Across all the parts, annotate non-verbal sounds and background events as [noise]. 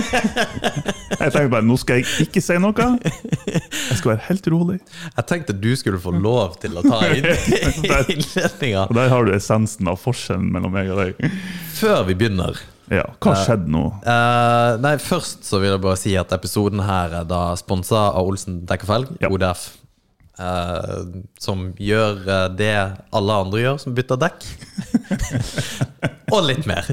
Jeg tenkte bare nå skal jeg ikke si noe. Jeg skal være helt rolig. Jeg tenkte du skulle få lov til å ta inn [laughs] innledninga Og der har du essensen av forskjellen mellom meg og deg. før vi begynner. Ja, Hva skjedde nå? Uh, nei, Først så vil jeg bare si at episoden her er da sponsa av Olsen Dekkerfelg, Ja. ODF. Eh, som gjør uh, det alle andre gjør, som bytter dekk. [laughs] og litt mer.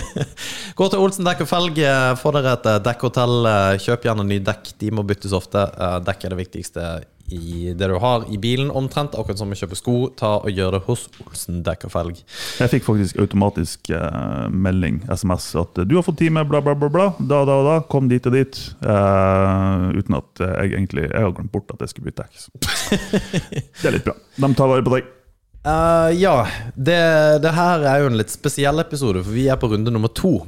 [laughs] Gå til Olsen dekk og felg, eh, få dere et dekkhotell. Kjøp gjerne nye dekk, de må byttes ofte. Uh, Dekk er det viktigste i det du har i bilen, omtrent. Akkurat som å kjøpe sko. Ta og Gjør det hos Olsen dekk og felg. Jeg fikk faktisk automatisk eh, melding, SMS, at eh, du har fått time, bla, bla, bla. bla, Da, da, da. Kom dit og dit. Eh, uten at eh, jeg egentlig Jeg har glemt bort at jeg skulle bytte dekk. [laughs] Det er litt bra. De tar vare på deg. Uh, ja, det, det her er jo en litt spesiell episode, for vi er på runde nummer to.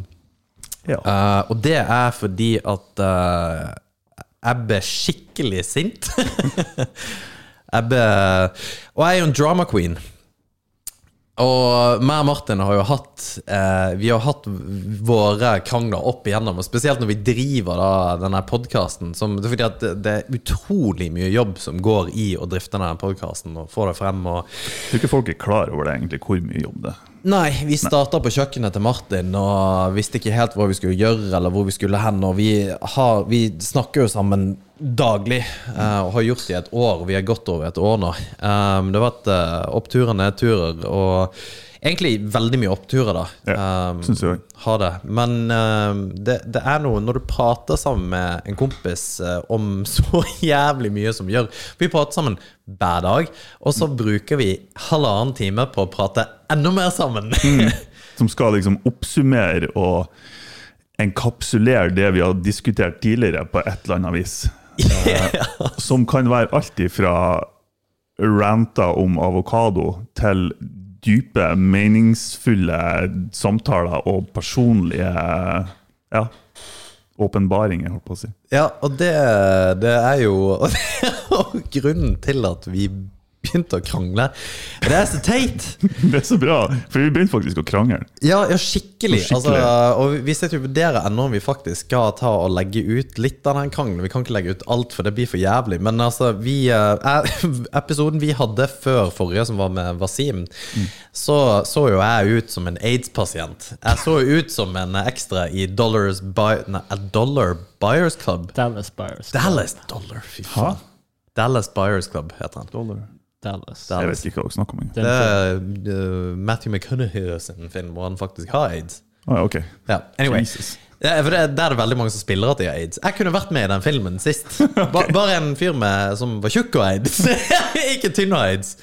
Ja. Uh, og det er fordi at eh, jeg ble skikkelig sint. [laughs] Ebbe Og jeg er jo en drama queen. Og meg og Martin har jo hatt eh, Vi har hatt våre krangler opp igjennom, og spesielt når vi driver da denne podkasten. Fordi at det er utrolig mye jobb som går i å drifte denne podkasten og få det frem. og Jeg tror ikke folk er klar over det, egentlig, hvor mye jobb det er. Nei, vi starta på kjøkkenet til Martin og visste ikke helt hva vi skulle gjøre, eller hvor vi skulle hen. Og vi, har, vi snakker jo sammen daglig, eh, og har gjort det i et år. Vi er godt over et år nå. Um, det har vært eh, oppturer, nedturer, og egentlig veldig mye oppturer, da. Ja, Um, synes jeg har det. Men um, det, det er noe når du prater sammen med en kompis uh, om [laughs] så jævlig mye som gjør Vi prater sammen hver dag, og så bruker vi halvannen time på å prate enda mer sammen. [laughs] Som skal liksom oppsummere og enkapsulere det vi har diskutert tidligere, på et eller annet vis. [laughs] Uh, Som kan være alt ifra ranter om avokado til dype, meningsfulle samtaler og personlige ja, åpenbaringer, holdt på å si. ja, og det, det er jo og grunnen til at vi begynte å krangle. Det er så teit! [laughs] Det er så bra, for vi begynte faktisk å krangle. Ja, ja skikkelig. Skikkelig. Altså, og vi sitter og vurderer ennå om vi faktisk skal ta og legge ut litt av den krangelen. Vi kan ikke legge ut alt, for det blir for jævlig. Men altså, vi eh, er, [laughs] Episoden vi hadde før forrige, som var med Wasim, så så jo jeg ut som en aids-pasient. Jeg så jo ut som en ekstra i Dollars by, Nei, Dollar Buyers Club. Dallas Buyers. Club. Dallas Dollar, fy faen. Dallas Buyers Club heter han. Dollar. Dallas. Jeg vet ikke hva dere snakker om. Det er uh, Matthew McConaughey sin film hvor han faktisk har aids. Oh, ok. Ja, anyway. Jesus. Ja, for det, det, er det veldig mange som spiller at de har aids. Jeg kunne vært med i den filmen sist. [laughs] Ba, bare en fyr med, som var tjukk og aids. [laughs] ikke tynn og aids.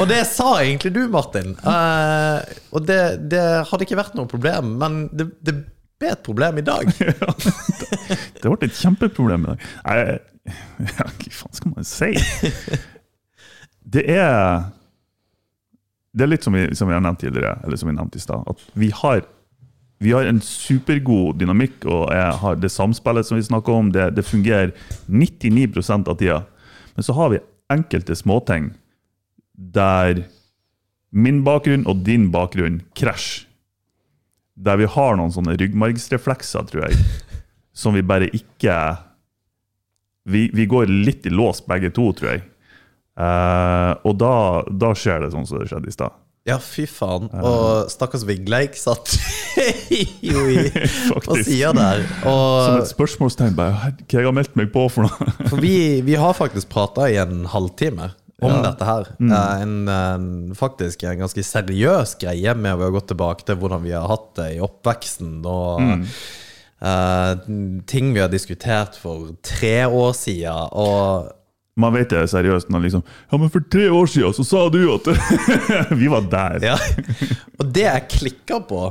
Og det sa egentlig du, Martin. Uh, og det, det hadde ikke vært noe problem, men det, det ble et problem i dag. [laughs] Det ble et kjempeproblem i dag. Jeg- Ja, hva faen skal man si? Det er Det er litt som vi, som vi har nevnt tidligere, eller som vi nevnte i stad, at vi har, vi har en supergod dynamikk, og har det samspillet som vi snakker om, det, det fungerer 99% av tida. Men så har vi enkelte småting der min bakgrunn og din bakgrunn krasjer. Der vi har noen sånne ryggmargsreflekser, tror jeg, [laughs] som vi bare ikke Vi, vi går litt i lås, begge to, tror jeg. Eh, og da, da skjer det sånn som det skjedde i stad. Ja, fy faen. Og stakkars Vigleik satt [laughs] jo i, [laughs] på sida der. Som et spørsmålstegn. bare, «Hva jeg har meldt meg på for noe? For vi, vi har faktisk prata i en halvtime om Ja. dette her. Mm. En, en, faktisk en ganske seriøs greie med å gå tilbake til hvordan vi har hatt det i oppveksten. Og eh, ting vi har diskutert for tre år siden. Og Man vet det er seriøst når liksom Ja, men for tre år siden så sa du at [laughs] Vi var der. Ja. Og det jeg klikka på,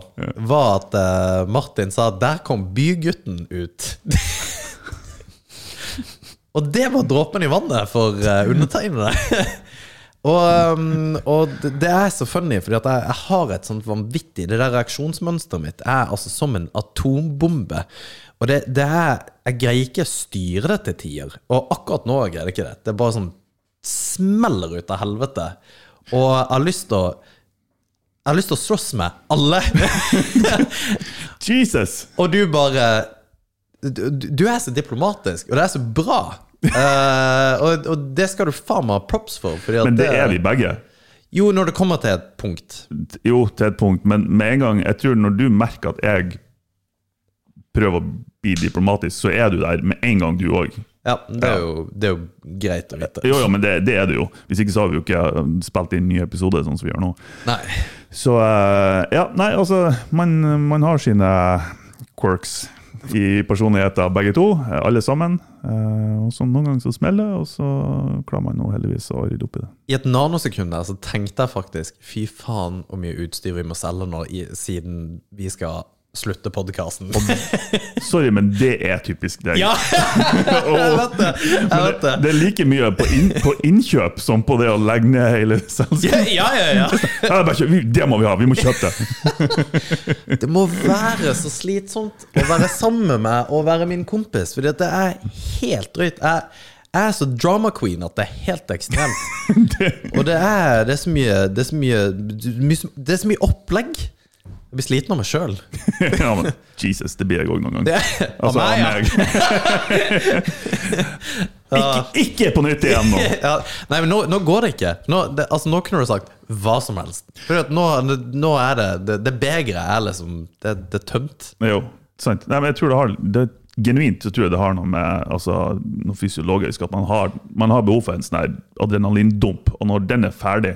var at uh, Martin sa at der kom bygutten ut. [laughs] og det var dråpen i vannet for uh, undertegnede. [laughs] og, um, og det- er så funny, fordi jeg, jeg har et sånt vanvittig Det der reaksjonsmønsteret mitt er altså som en atombombe. Og det, det er Jeg greier ikke å styre det til tider. Og akkurat nå greier jeg ikke det. Det er bare sånn smeller ut av helvete. Og jeg har lyst til å Jeg har lyst til å slåss med alle. [laughs] Jesus! Og du bare du, du er så diplomatisk, og det er så bra. Uh, og, og det skal du faen meg ha props for. Men det er vi begge. Jo, når det kommer til et punkt. Jo, til et punkt, men med en gang Jeg tror når du merker at jeg prøver å bli diplomatisk, så er du der med en gang, du òg. Ja, det er, jo, det er jo greit å vite. Jo, jo, men det, det er det jo. Hvis ikke så har vi jo ikke spilt inn nye episoder sånn som vi gjør nå. Nei. Så eh, ja, nei, altså Man, man har sine quirks i personligheter, begge to. Alle sammen. Eh, Og så Noen ganger så smeller det, og så klarer man nå heldigvis å rydde opp i det. I et nanosekund der så tenkte jeg faktisk Fy faen hvor mye utstyr vi må selge nå i, siden vi skal slutte podkasten. Sorry, men det er typisk deg. Ja! [laughs] jeg vet det. Jeg vet det, det. er like mye på, inn, på innkjøp som på det å legge ned hele selskapet. Ja, ja, ja. Ja, [laughs] det, det må vi ha, vi må kjøpe det. [laughs] Det må være så slitsomt å være sammen med meg og være min kompis, Fordi det er helt drøyt. Jeg, jeg er så drama queen at det er helt ekstremt. Og det er, det er så mye Det er så mye, mye Det er så mye opplegg. Jeg blir sliten av meg sjøl. [laughs] Ja, men Jesus, det blir jeg òg noen gang. Altså, meg, ja. av meg. [laughs] ikke, ikke på nytt igjen nå! [laughs] ja. Nei, men nå, nå går det ikke. Nå, det, altså, nå kunne du sagt hva som helst. For nå, nå er det Det, det begeret er liksom det, det er tømt. Jo, sant. Nei, men jeg tror det har det, Genuint så tror jeg det har noe med altså, noe fysiologisk at man har, man har behov for en sånn adrenalindump, og når den er ferdig,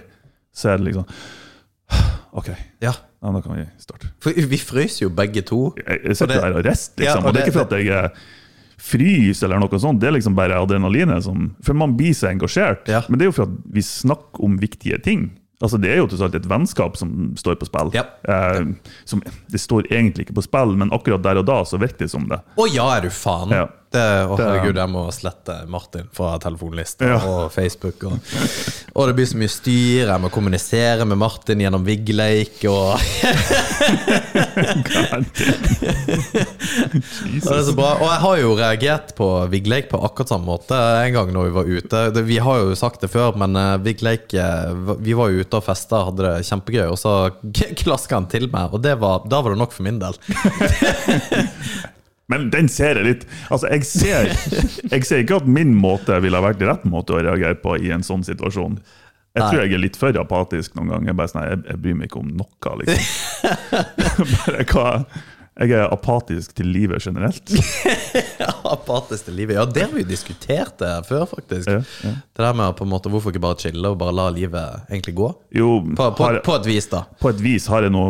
så er det liksom [sighs] OK, Ja. Ja, da kan vi starte. For vi frøs jo begge to. Jeg, jeg sitter der og rest, Ja, liksom. og og det er ikke for at jeg fryser eller noe sånt, det er liksom bare adrenalinet som For man blir så engasjert. Ja. Men det er jo for at vi snakker om viktige ting. Altså Det er jo tross alt et vennskap som står på spill. Ja. Eh, som, det står egentlig ikke på spill, men akkurat der og da så virker det som det. Å ja, er du faen? Ja. Det, å, herregud, jeg må slette Martin fra telefonlista Ja. og Facebook. Og, og det blir så mye styr. Jeg må kommunisere med Martin gjennom Vigleik. Og, [laughs] det er så bra. Og jeg har jo reagert på Vigleik på akkurat samme måte en gang når vi var ute. Vi har jo sagt det før, men uh, Vigleik eh, Vi var jo ute og festa, hadde det kjempegøy, og så [laughs] klaska han til meg, og det var, da var det nok for min del. [laughs] Men den ser jeg litt Altså, jeg ser, [laughs] jeg ser ikke at min måte ville ha vært rett måte å reagere på i en sånn situasjon. Jeg tror jeg er litt for apatisk noen ganger. Jeg, bare sånn, jeg, jeg bryr meg ikke om noe, liksom. [laughs] Bare hva Jeg er apatisk til livet generelt. [laughs] Apatisk til livet. Ja, det har vi jo diskutert det før, faktisk. Ja, ja. Det der med på en måte hvorfor ikke bare chille og bare la livet egentlig gå. Jo, På, på, har, på et vis, da. på et vis har jeg nå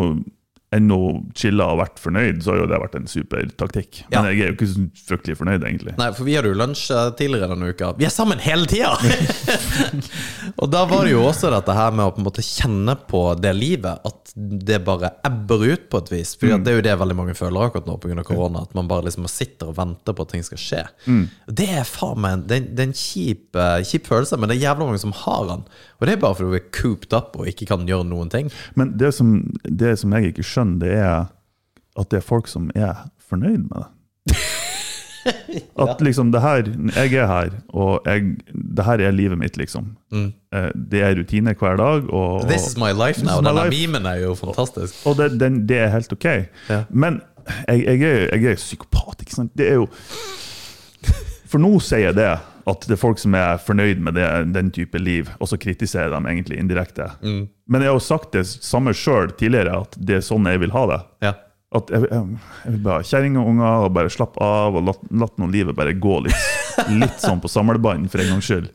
ennå chilla og vært fornøyd, så har jo det vært en super taktikk. Men Ja. jeg er jo ikke så fryktelig fornøyd, egentlig. Nei, for vi hadde jo lunsj eh, tidligere denne uka. Vi er sammen hele tida! [laughs] [laughs] og da var det jo også dette her med å på en måte kjenne på det livet, at det bare ebber ut på et vis. For det er jo det veldig mange føler akkurat nå pga. korona, at man bare liksom sitter og venter på at ting skal skje. Det er faen meg det, det er en kjip, eh, kjip følelse, men det er jævla mange som har den. Og det er bare fordi du er cooped up og ikke kan gjøre noen ting. Men det som, det som jeg ikke skjønner, det er at det er folk som er fornøyd med det. [laughs] [laughs] At liksom det her, Jeg er her, og jeg, det her er livet mitt, liksom. Mm. Det er rutine hver dag. Og, This is my life now. Denne memen er jo fantastisk. Og det, den, det er helt ok. Ja. Men jeg, jeg, er, jeg er psykopat, ikke sant? Det er jo For nå sier jeg det, at det er folk som er fornøyd med det, den type liv, og så kritiserer de egentlig indirekte. Mm. Men jeg har jo sagt det samme sjøl tidligere, at det er sånn jeg vil ha det. Ja. At jeg, jeg, jeg vil bare ha kjerring og unger og bare slappe av og latt, latt livet bare gå litt, litt sånn på samlebånd for en gangs skyld.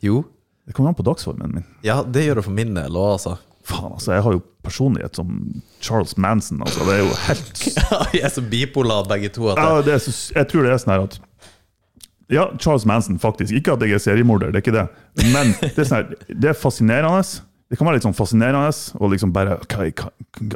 Jo. Det kommer an på dagsformen min. Ja, det gjør det for min del òg, altså. Faen, altså, jeg har jo personlighet som Charles Manson. Altså, det er jo helt [laughs] Ja, Vi er så bipolar begge to. At ja, det er så, Jeg tror det er sånn her at Ja, Charles Manson, faktisk. Ikke at jeg er seriemorder, det er ikke det. Men det er, sånn her, det er fascinerende. Det kan være litt sånn fascinerende og liksom bare hva, hva,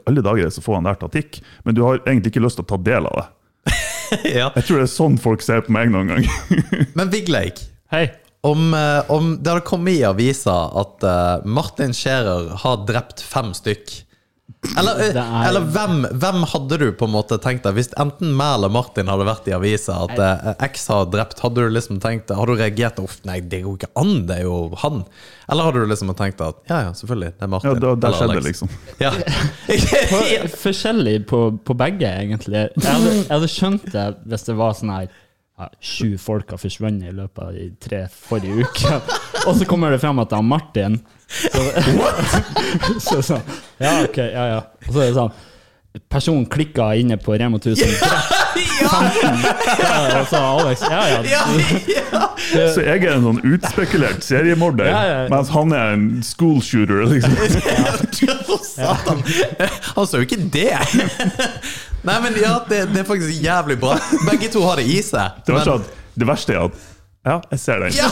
Alle dager så får han der taktikk, men du har egentlig ikke lyst til å ta del av det. [laughs] ja. Jeg tror det er sånn folk ser på meg noen gang. [laughs] Men Vigleik, Hei. om, eh, om det hadde kommet i avisa at uh, Martin Scherer har drept fem stykk Eller, eh, er- eller hvem, hvem hadde du på en måte tenkt deg Hvis enten meg eller Martin hadde vært i avisa at eh, X har drept, hadde du liksom tenkt Hadde du reagert Uff, nei, det går ikke an, det er jo han. Eller hadde du liksom tenkt at ja, ja, selvfølgelig, det er Martin. Ja, da, der skjedde det, Alex. liksom. [laughs] Ja. [laughs] [laughs] Forskjellig på, på begge, egentlig. Jeg hadde, jeg hadde skjønt det hvis det var sånn her ja, Sju folk har forsvunnet i løpet av de tre forrige uker, og så kommer det frem at det er Martin. Så, [laughs] så så, Ja, ok, ja, ja. Og så er det sånn Personen klikka inne på Rema 1000. Ja, så Alex Ja, ja. Ja, ja. Så jeg er en sånn utspekulert seriemorder, Ja, ja. mens han er en school shooter. Liksom. [laughs] Satan. Han sa jo ikke det! Nei, men ja, det, det er faktisk jævlig bra. Begge to har det i seg. Det, verste, Men- det verste er at Ja, jeg ser den. ja,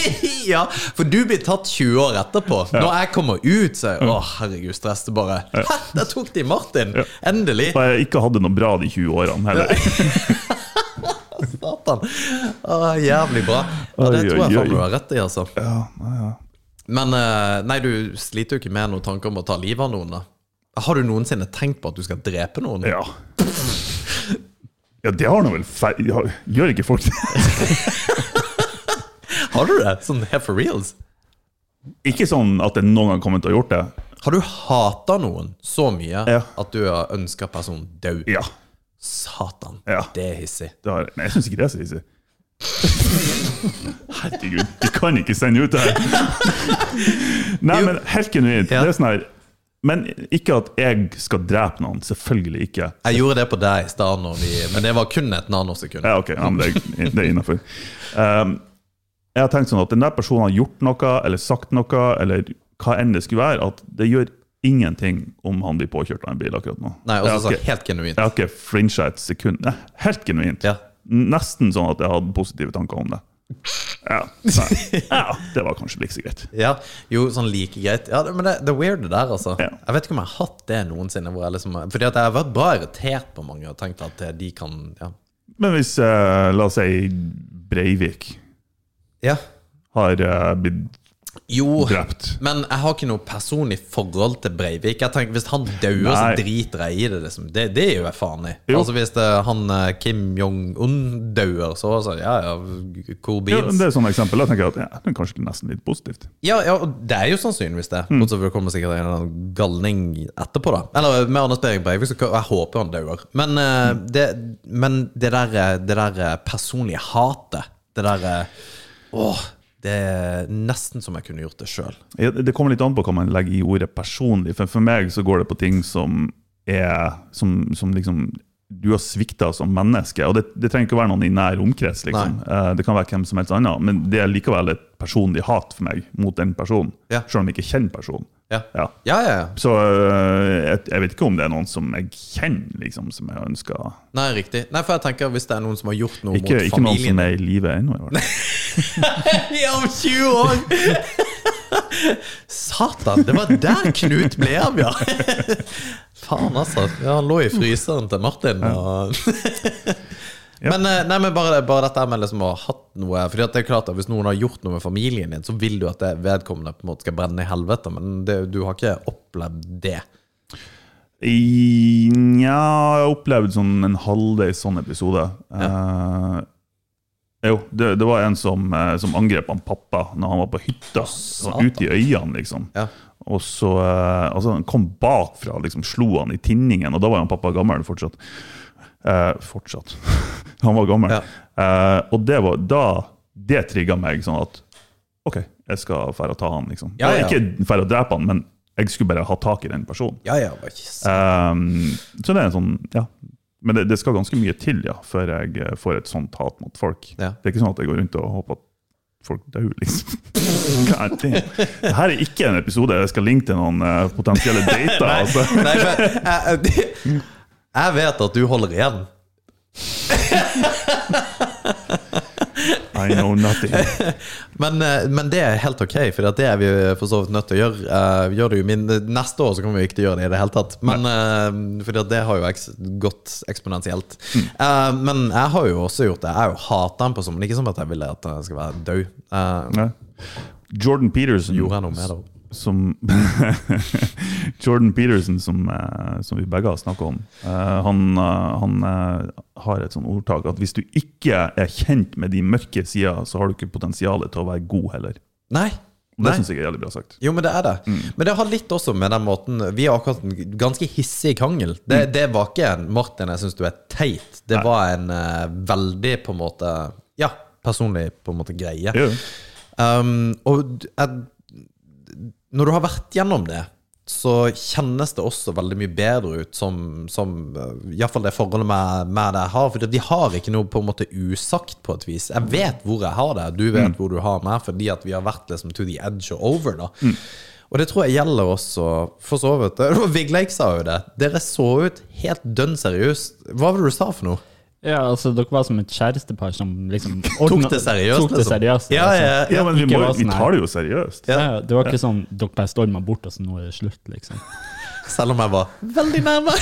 [laughs] ja, for du blir tatt 20 år etterpå. Når jeg kommer ut, så er jeg, Å, herregud, stress det bare. Hæ, [laughs] der tok de Martin! Endelig! For jeg ikke hadde noe bra de 20 årene heller. [laughs] Satan. Å, jævlig bra. Ja, det tror jeg faen du har rett i, altså. Ja, ja, ja. Men eh, nei, du sliter jo ikke med noen tanker om å ta livet av noen, da? Har du noensinne tenkt på at du skal drepe noen? Ja. Ja, det har nå vel feil Gjør ikke folk det? Har du det? Sånn helt for reals? Ikke sånn at jeg noen gang kommer til å ha gjort det. Har du hata noen så mye Ja. at du har ønska personen død? Ja. Satan, Ja. det er hissig. Det har, nei, jeg syns ikke det er så hissig. Herregud, du kan ikke sende ut det her! Nei, Jo. men helt genuint. Ja. Det er sånn her Men ikke at jeg skal drepe noen. Selvfølgelig ikke. Jeg gjorde det på deg i stad, men det var kun et nanosekund. Ja, ok, ja, men det, er- er innafor. Um, jeg har tenkt sånn at den der personen har gjort noe, eller sagt noe, eller hva enn det skulle være, at det gjør ingenting om han blir påkjørt av en bil akkurat nå. Nei, også har sånn ikke, helt genuint. jeg har ikke frincha et sekund. Nei, helt genuint. Ja. Nesten sånn at jeg hadde positive tanker om det. Ja, [laughs] ja det var kanskje like så greit. Ja, jo, sånn like greit. Ja, men det, det weird det der, altså. Ja. Jeg vet ikke om jeg har hatt det noensinne. Hvor jeg liksom, fordi at jeg har vært bra irritert på mange og tenkt at de kan Ja. Men hvis, eh, la oss si, Breivik ja. har eh, blitt Jo, drept men jeg har ikke noe personlig forhold til Breivik. Jeg tenker, Hvis han dauer, så driter jeg i det. Liksom. Det, det gjør jeg faen i. Jo. Altså Hvis det, han eh, Kim Jong-un dauer, så, så ja, ja, cool ja. Det er et sånt eksempel. Tenker jeg at ja, det er kanskje nesten litt positivt. Ja, ja, det er jo sannsynligvis det. Mm. Bortsett fra det kommer sikkert en galning etterpå, da. Eller med Anders Behring Breivik, så jeg håper han dauer. Men, eh, Mm. det, men det der, eh, det der eh, personlige hatet, det der eh, Åh, det er nesten som jeg kunne gjort det sjøl. Det kommer litt an på hva man legger i ordet personlig. For, for meg så går det på ting som er Som, som liksom du har svikta som menneske. Og det, det trenger ikke å være noen i nær omkrets. liksom. Eh, det kan være hvem som helst annen, men det er likevel et personlig hat for meg mot den personen. Ja. Selv om jeg ikke kjenner personen. Ja. Ja. ja, ja, ja. Så eh, jeg, jeg vet ikke om det er noen som jeg kjenner, liksom, som jeg ønsker Nei, riktig. Nei, for jeg tenker hvis det er noen som har gjort noe Ikke, mot ikke noen som er i live ennå, i hvert fall. [laughs] Om 20 år! [laughs] Satan, det var der Knut ble av, ja! [laughs] Faen, altså. Ja, han lå i fryseren til Martin. Og... Ja. Men, eh, nei, men bare, bare dette med liksom å ha hatt noe Fordi det er klart at Hvis noen har gjort noe med familien din, så vil du at det vedkommende på en måte skal brenne i helvete. Men det, du har ikke opplevd det. Nja, jeg har opplevd sånn en halvveis sånn episode. Eh, jo, det, det var en som, eh, som angrep han pappa når han var på hytta. Sånn, ute i øynene, liksom. Ja. Og så eh, altså, Han kom bakfra liksom slo han i tinningen, og da var han pappa gammel fortsatt. Eh, fortsatt. [laughs] han var gammel. Ja. Eh, og det var da Det trigga meg sånn at OK, jeg skal dra og ta han, liksom. Ja, ja. Ikke dra og drepe han, men jeg skulle bare ha tak i den personen. Ja, ja, bare ikke Um, så det er en sånn, ja. Men det, det skal ganske mye til ja, før jeg eh, får et sånt hat mot folk. Ja. Det er ikke sånn at jeg går rundt og håper at folk dør, liksom. [laughs] Det her er ikke en episode jeg skal linke til noen eh, potensielle dater. altså. Nei, men jeg, jeg vet at du holder igjen. [laughs] I know nothing. [laughs] Men, eh, men det er helt ok, for det er vi for så vidt nødt til å gjøre. Eh, gjør det min, Neste år så kommer vi ikke til å gjøre det i det hele tatt. Men uh, fordi det har jo eks, gått eksponentielt. Eh, men jeg har jo også gjort det. Jeg har jo hata den på sommeren. ikke som at jeg ville at han skal være død. Uh, Jordan Peterson Gjorde noe med det? Som [laughs] Jordan Peterson, som, eh, som vi begge har snakka om, eh, han, eh, han har et sånt ordtak at hvis du ikke er kjent med de mørke sider, så har du ikke potensial til å være god heller. Nei. Det syns jeg er jævlig bra sagt. Jo, men det er det. Men det har litt også med den måten Vi har akkurat en ganske hissig krangel. Det, det var ikke en 'Martin, jeg syns du er teit'. Det Nei. var en uh, veldig på en måte Ja, personlig på en måte greie. Um, og jeg, når du har vært gjennom det, så kjennes det også veldig mye bedre ut som, som uh, Iallfall det forholdet med, med det jeg har. For vi har ikke noe på en måte usagt, på et vis. Jeg vet hvor jeg har det, du vet hvor du har meg, fordi at vi har vært liksom to the edge og over. da Og det tror jeg gjelder også for så vidt. [laughs] Vigleik sa jo det. Dere så ut helt dønn seriøst. Hva var det du sa for noe? Ja, altså, dere var som et kjærestepar som liksom [laughs] Tok det seriøst, Tok det liksom. seriøst Ja, altså. ja, Ja, men vi, må, vi sånn tar det jo seriøst. Ja, ja, det var ikke sånn dere bare storma bort, og så nå er det slutt, liksom. Selv om jeg var veldig nærme.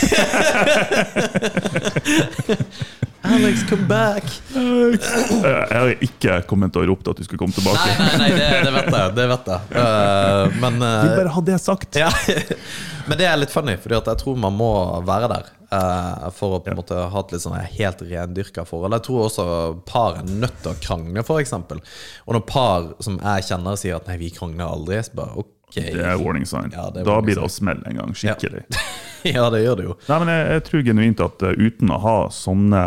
[laughs] Alex, come back. Jeg har ikke kommet til å ropt at du skulle komme tilbake. nei, nei, det, det vet jeg. Det vet jeg. Uh, men uh, eh, bare ha det sagt. ja. [laughs] Men det er litt funny, Fordi jeg tror man må være der Uh, for å på en måte ha et litt sånn helt rendyrka forhold. Jeg tror også par er nødt til å krangle, f.eks. Og når par som jeg kjenner sier at 'nei, vi krangler aldri', så bare ok. Det er warning sign. Ja, er da warning blir det å smelle en gang, skikkelig. [laughs] ja, det gjør det jo. Nei, men jeg, jeg tror genuint at eh, uten å ha sånne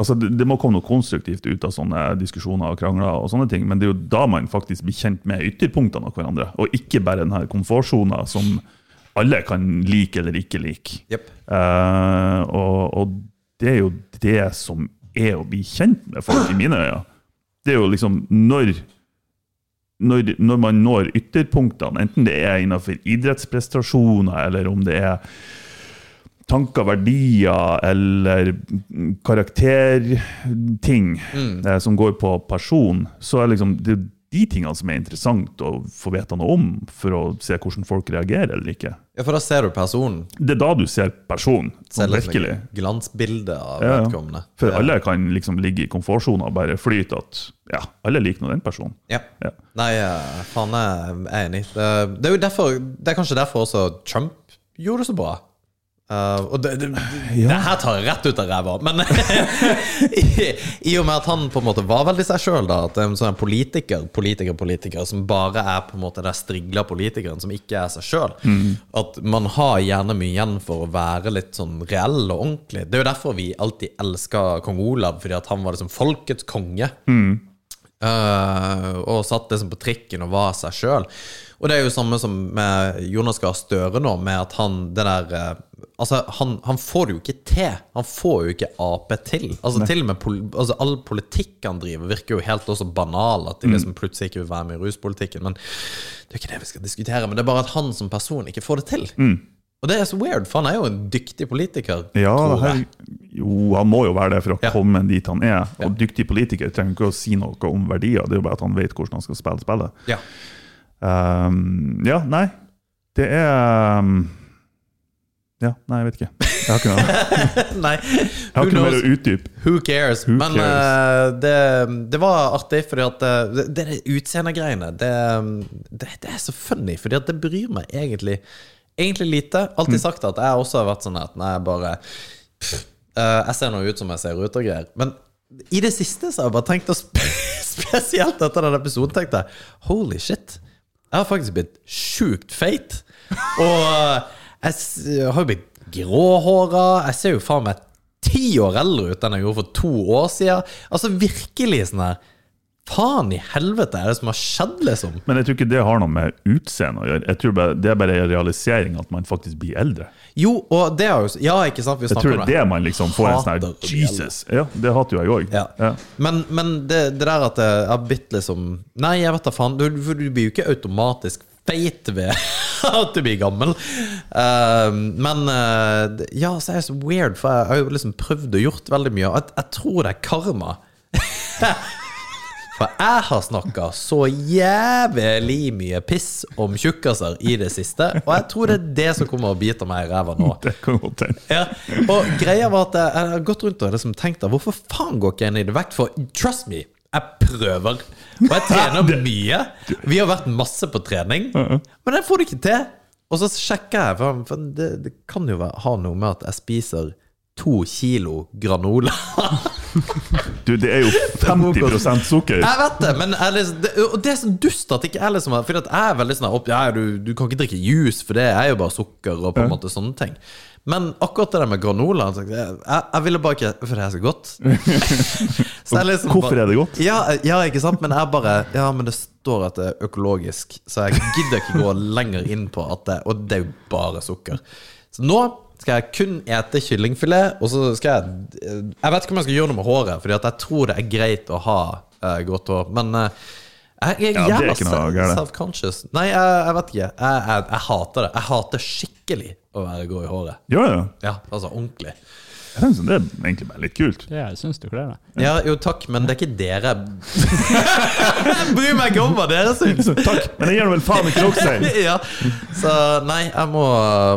Altså, det, det må komme noe konstruktivt ut av sånne diskusjoner og krangler, og sånne ting, men det er jo da man faktisk blir kjent med ytterpunktene av hverandre, og ikke bare denne komfortsona som alle kan like eller ikke like. Yep. Uh, og, og det er jo det som er å bli kjent med folk, i mine øyne. Det er jo liksom når når, når man når ytterpunktene, enten det er innenfor idrettsprestasjoner, eller om det er tanker, verdier eller karakterting eh, som går på person, så er liksom det de tingene som er interessant å få vite noe om, for å se hvordan folk reagerer eller ikke. Ja, For da ser du personen. Det er da du ser personen, Ser sånn virkelig. et glansbilde av Ja, ja. vedkommende. For alle kan liksom ligge i komfortsona og bare flyte at ja, alle liker nå den personen. Ja. Ja. Nei, faen, jeg er enig. Det, det er jo derfor Det er kanskje derfor også Trump gjorde det så bra. Uh, og det, det, det her tar jeg rett ut av ræva, men [laughs] i, i og med at han på en måte var veldig seg sjøl, at det er en sånn politiker, politiker, politiker, som bare er på en måte den strigla politikeren som ikke er seg sjøl. At man har gjerne mye igjen for å være litt sånn reell og ordentlig. Det er jo derfor vi alltid elska kong Olav, fordi at han var liksom folkets konge. Eh, og satt liksom på trikken og var seg sjøl. Og det er jo samme som med Jonas Gahr Støre nå, med at han det der eh, Altså, han, han får det jo ikke til. Han får jo ikke Ap til. Altså, til og med pol altså, All politikk han driver, virker jo helt også banal. At de liksom plutselig ikke vil være med i ruspolitikken. Men det er ikke det vi skal diskutere. Men det er bare at han som person ikke får det til. Og det er så weird, for han er jo en dyktig politiker. Ja, her, jo, han må jo være det for å Ja. komme dit han er. Og Ja. dyktig politiker trenger ikke å si noe om verdier, det er jo bare at han vet hvordan han skal spille spillet. Ja. Um, ja, nei. Det er um, Ja, nei, jeg vet ikke. Jeg har ikke noe, [laughs] Nei, jeg har who ikke noe mer å utdype. Who cares? Who Men cares? Uh, det, det var artig, fordi at eh, det, det utseendegreiene, det, det, det er så funny, fordi at det bryr meg egentlig Egentlig lite. Alltid Mm. sagt at jeg også har vært sånn at nei, bare pff, uh, Jeg ser nå ut som jeg ser ut og greier. Men i det siste så har jeg bare tenkt å sp [laughs] Spesielt etter den episoden tenkte jeg Holy shit. Jeg har faktisk blitt sjukt feit. Og eh, jeg har jo blitt gråhåra. Jeg ser jo faen meg ti år eldre ut enn jeg gjorde for to år siden. Altså virkelig sånn her Faen i helvete er det som har skjedd, liksom? Men jeg tror ikke det har noe med utseende å gjøre. Jeg tror bare, Det er bare en realisering at man faktisk blir eldre. Jo, og det har jo Ja, ikke sant? Vi Jeg tror om det er det man liksom får en sånn her Jesus! Ja, det hater jo jeg òg. Ja. Men, men det, det der at jeg har blitt liksom Nei, jeg vet da faen. Du, du blir jo ikke automatisk feit ved [laughs] at du blir gammel. Uh, men uh, ja, så er det så weird, for jeg har jo liksom prøvd og gjort veldig mye. Jeg, jeg tror det er karma. [laughs] For jeg har snakka så jævlig mye piss om tjukkaser i det siste, og jeg tror det er det som kommer å bite meg i ræva nå. Det kan godt hende. Ja, og greia var at jeg jeg har gått rundt og liksom tenkt Hvorfor faen går ikke jeg ned i vekt? For trust me, Jeg prøver. Og jeg trener mye. Vi har vært masse på trening, men jeg får det ikke til. Og så sjekker jeg, for, for det, det kan jo være, ha noe med at jeg spiser to kilo granola. [laughs] [laughs] Du, det er jo 50 sukker. Jeg vet det, men jeg liksom, det, og det er så dust at ikke jeg liksom For jeg er veldig sånn opp, ja, du, du kan ikke drikke juice, for det er jo bare sukker og på en måte sånne ting. Men akkurat det der med granola altså, Jeg, jeg ville bare ikke For det er så godt. [laughs] Så jeg liksom Hvorfor bare- er det godt? Ja, ja, ikke sant? Men jeg bare Ja, men det står at det er økologisk, så jeg gidder ikke gå lenger inn på at det Og det er jo bare sukker. Så nå skal jeg kun ete kyllingfilet, og så skal jeg Jeg vet ikke om jeg skal gjøre noe med håret, Fordi jeg tror det er greit å ha uh, grått hår, men uh, jeg, jeg Ja, det er ikke noe self-conscious. Nei, jeg, jeg vet ikke. Jeg, jeg, hater det. Jeg hater skikkelig å være grå i håret. Ja, ja. Ja, altså ordentlig. Jeg synes det er egentlig bare litt kult. Ja, jeg syns du kler deg. Ja, jo takk, men det er ikke dere Jeg [laughs] bryr meg ikke om hva dere syns! [laughs] Takk, men jeg gir vel faen ikke dere [laughs] ja. Så nei, jeg må,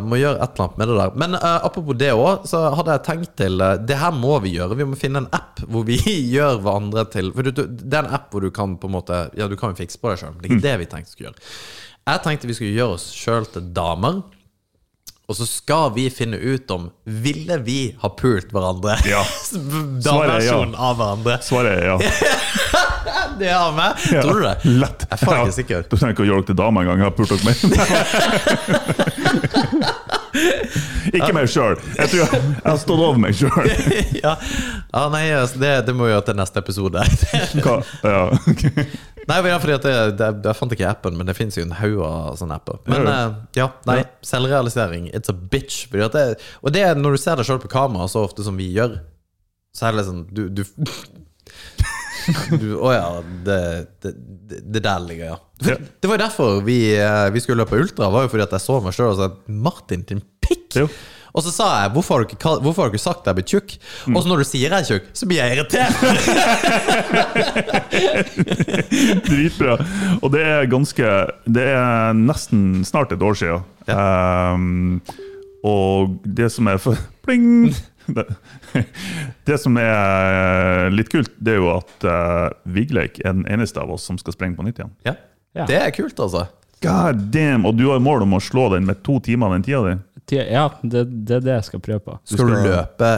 må gjøre et eller annet med det der. Men uh, apropos det òg, så hadde jeg tenkt til uh, Det her må vi gjøre. Vi må finne en app hvor vi gjør hverandre til For du, du, det er en app hvor du kan på en måte Ja, du kan jo fikse på deg sjøl. Det er ikke det vi tenkte vi skulle gjøre. Jeg tenkte vi skulle gjøre oss sjøl til damer. Og så skal vi finne ut om Ville vi ha pult hverandre? Ja. [laughs] Dameversjonen av hverandre. Svaret er ja. [laughs] Det har vi. ja. Tror du det? Lett. Jeg er faen ikke sikker. Du trenger ikke å gjøre dere til dame engang. Jeg har pult dere med. [laughs] ikke meg sjøl. Jeg tror jeg, jeg har stått over meg sjøl. [laughs] ja. ja, nei, altså, det, det må gjøre til neste episode. [laughs] Ja. okay. [laughs] nei, men ja, fordi det, det, Jeg fant ikke appen, men det fins jo en haug av sånne apper. Men Ja, eh, ja, nei, selvrealisering, it's a bitch. Det, og det er når du ser deg sjøl på kamera så ofte som vi gjør, så er det liksom Du, du du, Å ja, det, det, det, det der ligger, ja. Ja. Det var derfor vi, eh, vi skulle løpe ultra, var jo fordi at jeg så meg sjøl og sa Martin, din pikk! Jo. Og så sa jeg hvorfor har du ikke, hvorfor har du ikke sagt at jeg blir tjukk? Mm. Og så når du sier jeg er tjukk, så blir jeg irritert! [laughs] Dritbra. Og det er ganske Det er nesten snart et år siden. Um, og det som er for [laughs] Pling! Det, [laughs] det som er litt kult, det er jo at uh, Vigleik er den eneste av oss som skal sprenge på nytt igjen. Ja. Ja. Det er kult, altså. God damn! Og du har mål om å slå den med to timer den tida di? Ja, det, det er det jeg skal prøve på. Skal du løpe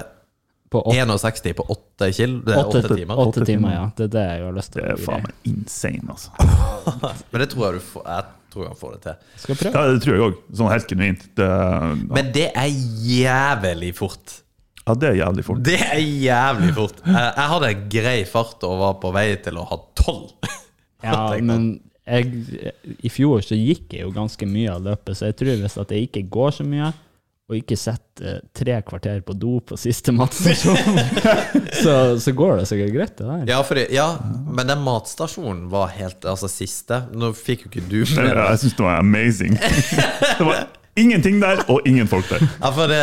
På 61 på 8 kil? Det er åtte, 8 timer? åtte timer, ja. Det er det jeg har lyst til. Det er faen meg insane, altså. [laughs] Men det tror jeg du får Jeg tror han får det til. Skal jeg prøve. Ja, det tror jeg òg. Sånn helt genuint. Det, Men det er jævlig fort. ja, det er jævlig fort. Det er jævlig fort. Jeg, jeg hadde en grei fart og var på vei til å ha 12. Ja, [laughs] men jeg, i fjor så gikk jeg jo ganske mye av løpet, så jeg tror hvis at jeg ikke går så mye, og ikke setter eh, tre kvarter på do på siste matstasjon, [laughs] så, så går det sikkert greit, det der. Ja, fordi, ja, men den matstasjonen var helt Altså siste. Nå fikk jo ikke du med deg jeg syns det var amazing. [laughs] Det var ingenting der, og ingen folk der. Ja, for det,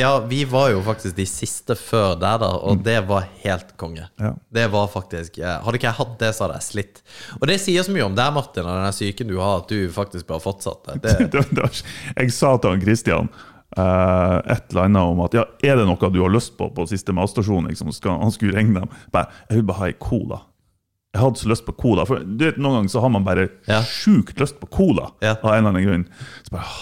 ja, vi var jo faktisk de siste før der, da, og det var helt konge. Ja. Det var faktisk Hadde ikke jeg hatt det, så hadde jeg slitt. Og det sier så mye om deg, Martin, og den syken du har, at du faktisk bare fortsette. [laughs] Det, Det, det var, jeg sa til han Christian Uh, et eller annet om at ja, er det noe du har lyst på på siste matstasjon? Liksom, han skulle ringe dem. Bare, jeg vil bare ha ei cola. Jeg hadde så lyst på cola. For du vet, Noen ganger så har man bare Ja. sjukt lyst på cola. Ja. Av en eller annen grunn. Så bare,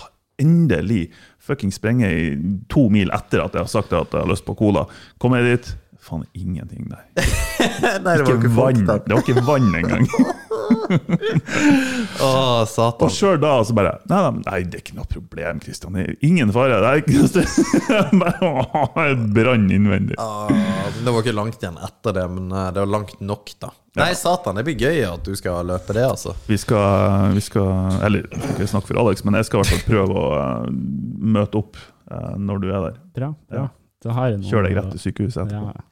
Endelig! Fucking sprenge i to mil etter at jeg har sagt at jeg har lyst på cola. Kommer jeg dit, faen ingenting der. [laughs] nei, det var Ikke vann, folk. Det var ikke vann engang. [laughs] Å, satan. Og sjøl da så bare nei, nei, nei, det er ikke noe problem, Kristian. Det er ingen fare. Det er ikke noe [laughs] brann innvendig. Ah, det var ikke langt igjen etter det, men eh, det var langt nok, da. Nei, satan, det blir gøy at du skal løpe det, altså. Vi skal, vi skal Eller jeg skal ikke snakke for Alex, men jeg skal i hvert fall prøve å eh, møte opp eh, når du er der. Bra. bra. Noe Kjør deg rett til sykehuset etterpå. Ja.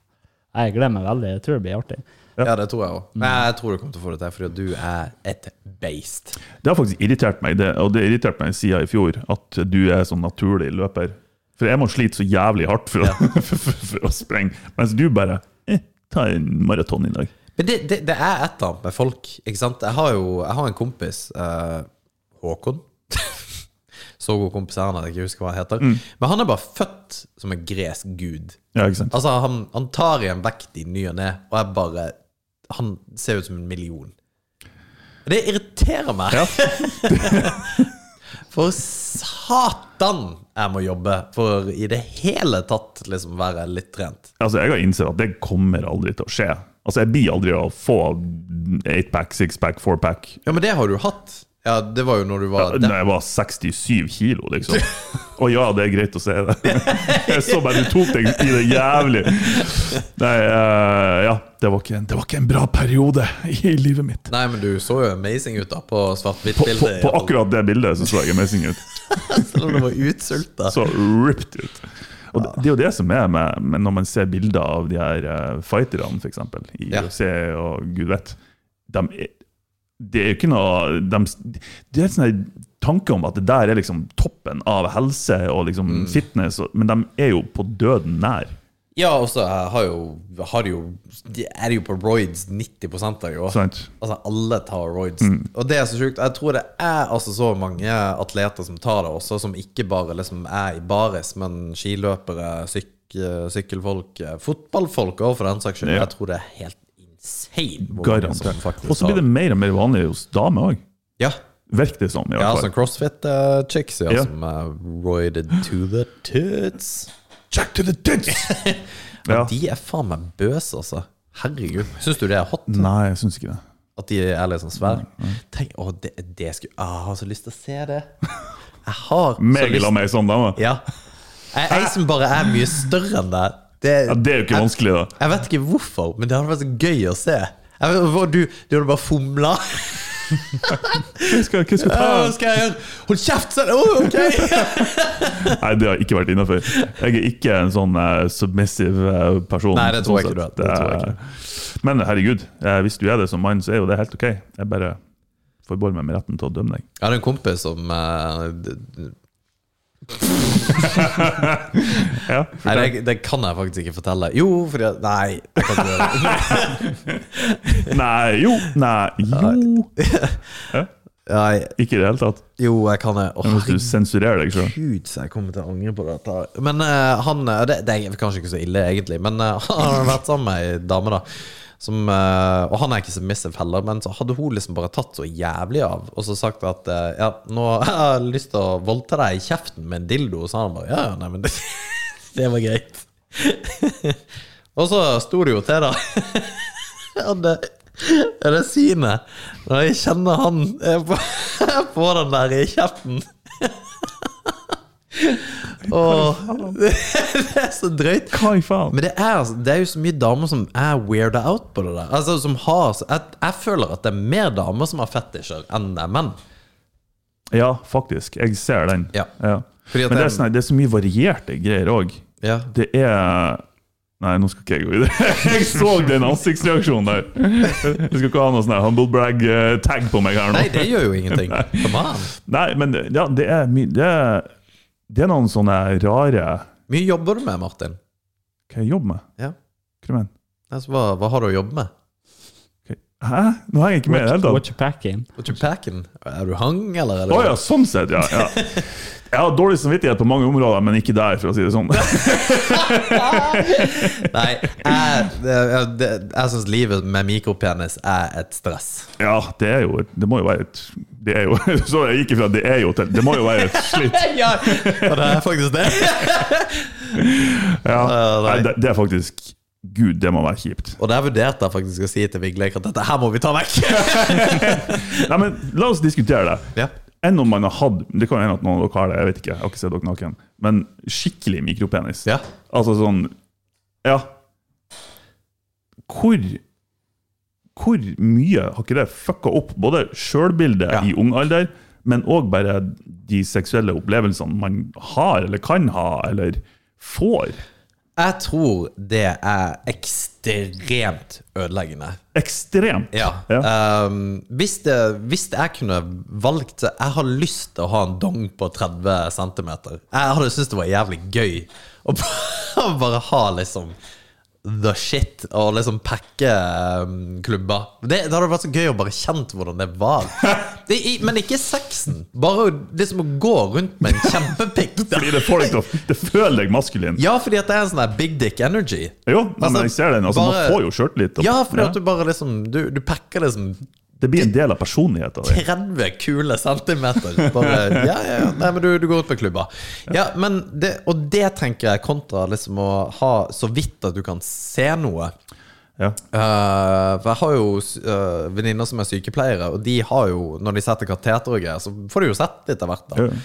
Jeg gleder meg veldig. Jeg tror det blir artig. Ja. Ja, det tror jeg òg. Men jeg tror du kommer til å få det til, fordi du er et beist. Det har faktisk irritert meg, det, og det irriterte meg siden i fjor, at du er sånn naturlig løper. For jeg må slite så jævlig hardt for å, [laughs] for, for, for å sprenge, mens du bare eh, ta en maraton i dag. Men det, det, det er et eller annet med folk, ikke sant? Jeg har jo jeg har en kompis, eh, Håkon. Så god kompis er han at jeg ikke husker hva han heter. Men han er bare født som en gresk gud. Ja, ikke sant? Altså, han, han tar igjen vekt i ny og ne, og er bare han ser ut som en million. Det irriterer meg. Ja. [laughs] For satan jeg må jobbe for i det hele tatt liksom være litt trent. Altså, jeg har innsett at det kommer aldri til å skje. Altså, Jeg blir aldri å få 8-pack, 6-pack, 4-pack Ja, men det har du hatt. Ja, det var jo når du var Når jeg var 67 kilo, liksom. [laughs] Og ja, det er greit å se det. [laughs] Jeg så bare du tok deg i det jævlig. Nei, uh, ja. Det var, en- det var ikke en bra periode i livet mitt. Nei, men du så jo amazing ut da på På, på, svart-hvitt-bildet. på akkurat det bildet så så jeg amazing ut. [laughs] Selv om du var utsulta. Så ripped ut. Og det, det er jo det som er med, med når man ser bilder av de her uh, fighterne, f.eks., i Ja. UFC og gud vet de er, Det er jo ikke noe de, Det er en sånn tanke om at det der er liksom toppen av helse og liksom Mm. fitness, men de er jo på døden nær. Ja, og så har jo, har jo De er jo på roids 90 av jo. Sant? Altså, alle tar roids. Mm. Og det er så sjukt. Jeg tror det er altså så mange atleter som tar det også, som ikke bare liksom er i baris, men skiløpere, syk, sykkelfolk, fotballfolk òg, for den saks skyld. Ja. Jeg tror det er helt insane Garantert. Og så blir det mer og mer vanlig hos damer òg. Ja. Virker det som, i Ja, sånn crossfit-chicks ja, Ja. som er roided to the tits. Check to the tits! [laughs] ja. De er faen meg bøse, altså. Herregud. Syns du det er hot? Nei, jeg syns ikke det. At de er litt sånn svære? Tenk, å, det, det skulle å, Jeg har så lyst til å se det. Jeg har så Meg lyst la meg sånn dame. Ja. Jeg som bare er mye større enn deg. Det, Ja, det er jo ikke jeg, vanskelig, da. jeg vet ikke hvorfor, men det hadde vært så gøy å se. Jeg vet, hvor du, du hadde bare fomla. Hva skal, hva skal ta? [laughs] Hva skal jeg gjøre? Hold kjeft! sa Oh, ok! [laughs] Nei, det har ikke vært innafor. Jeg er ikke en sånn uh, submissive eh, person. Nei, det tror jeg sånn ikke du er. Det- Men herregud, eh, hvis du er det som mann, så er jo det helt ok. Jeg bare forbeholder meg med retten til å dømme deg. Jeg hadde en kompis som eh, d- Ja, Nei, det, det kan jeg faktisk ikke fortelle. Jo, fordi jeg, Nei, jeg kan ikke gjøre det. [laughs] Nei, jo, nei, jo. Nei, Ikke i det hele tatt. jo, jeg kan det. Oh, Hvis du sensurerer deg sjøl. Gud, så jeg kommer til å angre på dette. Men uh, han eh, det, det er kanskje ikke så ille, egentlig. Men uh, [laughs] han har vært sammen med ei dame, da. Som, eh, og han er ikke submissive heller, men så hadde hun liksom bare tatt så jævlig av. Og så sagt at eh, ja, nå [laughs] har jeg lyst til å voldta deg i kjeften med en dildo. Så han bare ja, ja, nei, men det, [laughs] det var greit. [laughs] og så sto det jo til, da. Og det er det synet når jeg kjenner han eh, på, på den der i kjeften. Åh, [laughs] det, er så drøyt. Men det er, altså- det er jo så mye damer som er weirda out på det der. Altså som har Jeg, jeg føler at det er mer damer som har fetisjer, enn det er menn. Ja, faktisk. Jeg ser den. Ja. Ja. Men det er, sånn, det er så mye varierte greier òg. Ja. Det er Nei, nå skal ikke jeg gå i det. [laughs] Jeg så den ansiktsreaksjonen der. Jeg skal ikke ha noe sånn her humble brag-tag på meg her nå. Nei, det gjør jo ingenting. [laughs] Nei, men ja, det er mye det, er- noen sånne rare Mye jobber du med, Martin? Hva jeg jobber med? Ja. Hva du mener Altså, hva, hva har du å jobbe med? Hæ? Nå henger jeg ikke med i det hele tatt. What you packing? What you packing? Er du hang, eller er du Å ja, sånn sett, ja. ja. [laughs] Jeg har dårlig samvittighet på mange områder, men ikke der, for å si det sånn. [laughs] Nei, jeg, jeg, jeg syns livet med mikropenis er et stress. Ja, det er jo Det må jo være et Det er jo [laughs] Så jeg gikk ifra det er jo til Det må jo være et slitt. [laughs] Ja, og det er faktisk det. Ja. Nei, det, det er faktisk Gud, det må være kjipt. Og der vurderte jeg faktisk å si til Vigleik at dette her må vi ta vekk. Nei, men La oss diskutere det. Ja. Enn om man har hatt Det kan jo hende at noen av dere har det, jeg vet ikke. Jeg har ikke sett dere naken. Men skikkelig mikropenis. Ja. Altså sånn Ja. Hvor Hvor mye har ikke det fucka opp både sjølbildet Ja. i ung alder, men òg bare de seksuelle opplevelsene man har, eller kan ha, eller får? Jeg tror det er ekstremt ødeleggende. Ekstremt. Ja. Ja. Um, hvis, det, hvis jeg kunne valgt Jeg har lyst til å ha en dong på 30 cm. Jeg hadde syntes det var jævlig gøy å bare- [laughs] bare ha liksom the shit og liksom pakke um, klubber. Det, det hadde vært så gøy å bare kjent hvordan det var. [laughs] Det i, men ikke sexen. Bare det som å gå rundt med en [laughs] kjempepikk. Fordi det får deg til å Det føler deg maskulin. Ja, fordi at det er en sånn big dick energy. Jo, nei, men Altså, jeg ser den. Altså, bare- man får jo sjøltillit. og- Ja, fordi at du bare liksom Du, du pakker liksom Det blir en del av personligheten din. 30 kule centimeter. Bare, ja, ja, ja. Nei, men du, du går ut på klubba. Ja, men det, og det tenker jeg kontra liksom å ha så vidt at du kan se noe. Ja. Uh, for jeg har jo uh, venninner som er sykepleiere, og de har jo, når de setter kateter og greier, så får de jo sett litt av hvert. da Ja.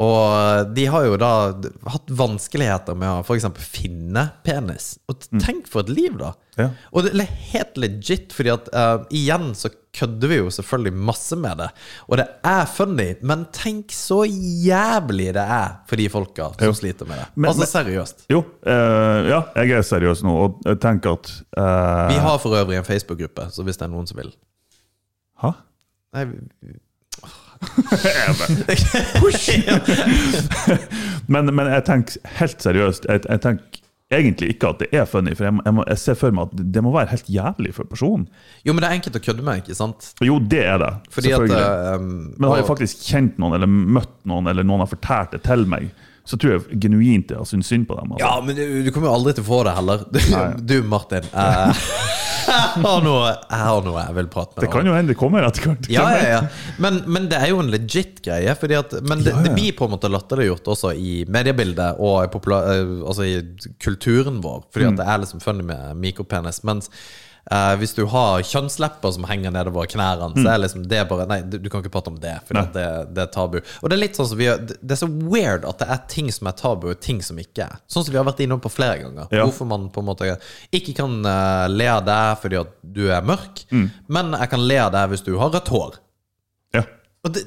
Og de har jo da hatt vanskeligheter med å f.eks. finne penis. Og tenk for et liv, da! Ja. Og det er helt legit, fordi at uh, igjen så kødder vi jo selvfølgelig masse med det. Og det er funny, men tenk så jævlig det er for de folka som Jo. sliter med det. Men- altså men- seriøst. Jo, uh, ja, jeg er seriøs nå, og jeg tenker at uh, Vi har for øvrig en Facebook-gruppe, så hvis det er noen som vil Hæ? Nei, Men, men jeg tenker helt seriøst Jeg, jeg tenker egentlig ikke at det er funny, for jeg, jeg, må, jeg ser for meg at det må være helt jævlig for personen. Jo, men det er enkelt å kødde med, ikke sant? Jo, det er det. Fordi selvfølgelig. At, um, Men har jeg faktisk kjent noen, eller møtt noen, eller noen har fortalt det til meg, så tror jeg genuint jeg har syntes synd på dem. Altså. Ja, men du, du kommer jo aldri til å få det heller. Du, du Martin. Uh, jeg, har noe, jeg har noe jeg vil prate med Det kan jo hende det kommer etter hvert. Ja, ja, ja. [laughs] Men, men det er jo en legit greie. At, men det, det blir på en måte latterliggjort også i mediebildet og i, eh, altså i kulturen vår. Fordi Mm. at det er liksom funny med mikropenis. Mens eh, hvis du har kjønnslepper som henger nedover knærne, så er liksom det bare Nei, du, du kan ikke prate om det, for Mm. Det, det er tabu. Og det er litt sånn som vi gjør Det er så weird at det er ting som er tabu, og ting som ikke er. Sånn som vi har vært innom på flere ganger. Ja. Hvorfor man på en måte ikke kan uh, le av deg fordi at du er mørk, Mm. men jeg kan le av deg hvis du har rødt hår. Ja. Det,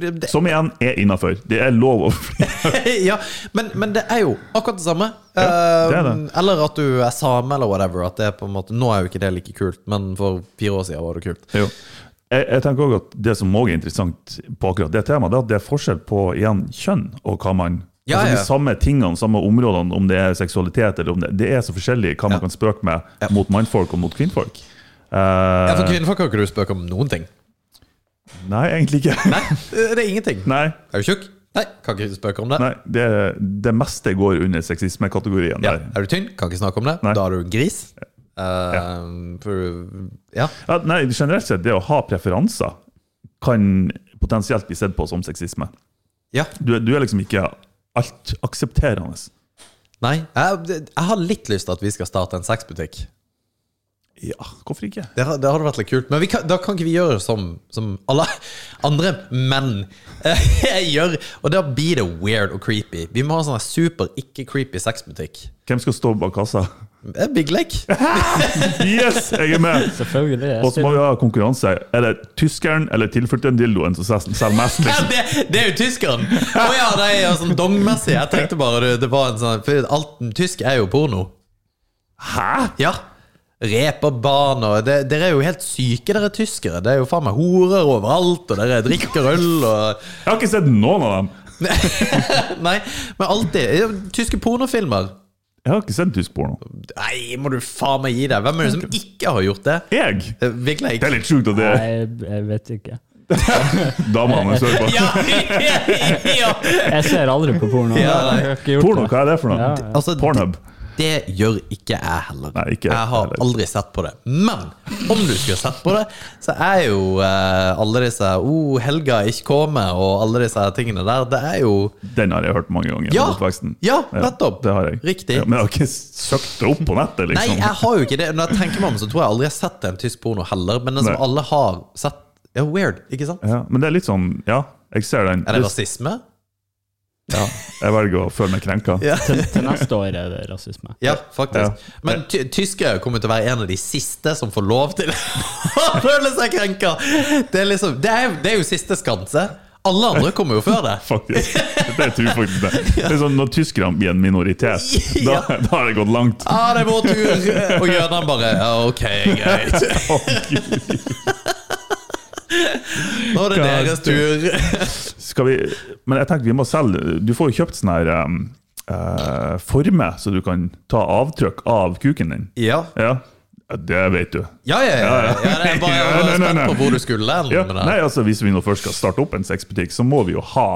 det, det, Som igjen er innafor. Det er lov å [laughs] ja, men, men det er jo akkurat det samme. det er det. Eh, Eller at du er same, eller whatever. At det er på en måte Nå er jo ikke det like kult, men for fire år siden var det kult. Jo. Jeg, jeg tenker også at Det som også er interessant på akkurat det temaet, det er at det er forskjell på igjen kjønn og hva man Ja, altså ja. De samme tingene, samme områdene, om det er seksualitet eller om det Det er så forskjellig hva man Ja. kan spøke med Ja. mot mannfolk og mot kvinnfolk. Uh, Ja, For kvinnfolk har ikke du spøkt om noen ting. Nei, egentlig ikke. Nei, det er ingenting. [laughs] Nei, Er du tjukk? Nei, kan ikke spøke om det. nei det, det meste går under sexismekategorien Ja. der. Er du tynn? Kan ikke snakke om det. Nei. Da er du en gris. Eh, for, ja. Ja, nei, generelt sett, det å ha preferanser kan potensielt bli sett på som sexisme. ja. Du, du er liksom ikke altaksepterende. Nei. Jeg, jeg har litt lyst til at vi skal starte en sexbutikk. Ja, hvorfor ikke? Det, det hadde vært litt kult. Men vi kan, da kan ikke vi gjøre som, som alle andre menn eh, [laughs] gjør. Og da blir det weird og creepy. Vi må ha en sånn super ikke-creepy sexbutikk. Hvem skal stå bak kassa? Eh, Big Leg. [laughs] Yes, jeg er med! Selvfølgelig. Og så må vi ha konkurranse. Er det tyskeren eller tilflytterdildoen som sel- selger mest? Ja, Liksom? det, det er jo tyskeren! Å ja, det er sånn dongmessig. Jeg tenkte bare det, det var en sånn For alt tysk er jo porno. Hæ?! Ja. Reperbane og det, Dere er jo helt syke, dere tyskere. Det er jo faen meg horer overalt, og dere drikker øl og Jeg har ikke sett noen av dem. [laughs] Nei, men alltid. Tyske pornofilmer. Jeg har ikke sett tysk porno. Nei, må du faen meg gi deg. Hvem er det som ikke har gjort det? Jeg? Virkelig Big Det er litt sjukt at det Nei, jeg, jeg vet ikke. [laughs] damene hører på. [laughs] Ja, ja, ja. Jeg ser aldri på porno. Ja, nei. jeg har ikke gjort Porno, det. hva er det for noe? Ja, ja. Altså, Pornhub. Det gjør ikke jeg heller. Nei, ikke jeg har heller. aldri sett på det. Men om du skulle sett på det, så er jo eh, alle disse oh, 'Helga er ikke kommer' og alle disse tingene der, det er jo Den har jeg hørt mange ganger Ja! Ja, nettopp. det har jeg. Riktig. Ja, men jeg har ikke søkt det opp på nettet, Nei, liksom. jeg har jo ikke det. Når jeg tenker meg om, så tror jeg aldri jeg har sett en tysk porno heller. Men den som Nei. alle har sett Ja, weird, ikke sant? Ja, men det er litt sånn Ja, jeg ser den. Er det rasisme? Ja, jeg velger å føle meg krenka. Ja, Til, til neste år er det rasisme. ja faktisk. Ja. Men ty tyskere kommer til å være en av de siste som får lov til [laughs] å føle seg krenka. Det er liksom Det er, det er jo siste skanse. Alle andre kommer jo før det. [laughs] Faktisk. Det tror jeg faktisk det. Det er sånn, Når tyskerne blir en minoritet, [laughs] da, da har det gått langt. Ja, det er vår tur. Og jødene bare ja, Ok, greit. Gud. Nå er det deres tur. Skal vi Men jeg tenker vi må selge Du får jo kjøpt sånn her um, uh, forme, så du kan ta avtrykk av kuken din. Ja. Ja. Det vet du. Ja, ja, ja. ja. ja jeg bare, [laughs] Ja, nei, nei, spent nei. på hvor du skulle Ja, nei, altså Hvis vi nå først skal starte opp en sexbutikk, så må vi jo ha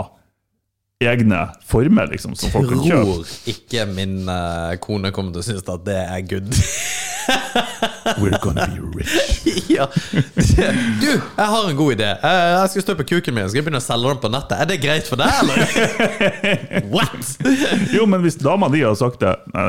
egne former liksom, som folk kan kjøpe. tror ikke min uh, kone kommer til å synes at det er good. We're gonna be rich. [laughs] ja. Du, jeg har en god idé. Eh, Jeg skal støpe kuken min Skal jeg begynne å selge den på nettet. Er det greit for deg, eller? [laughs] What? Jo, men hvis dama di har sagt det Nei,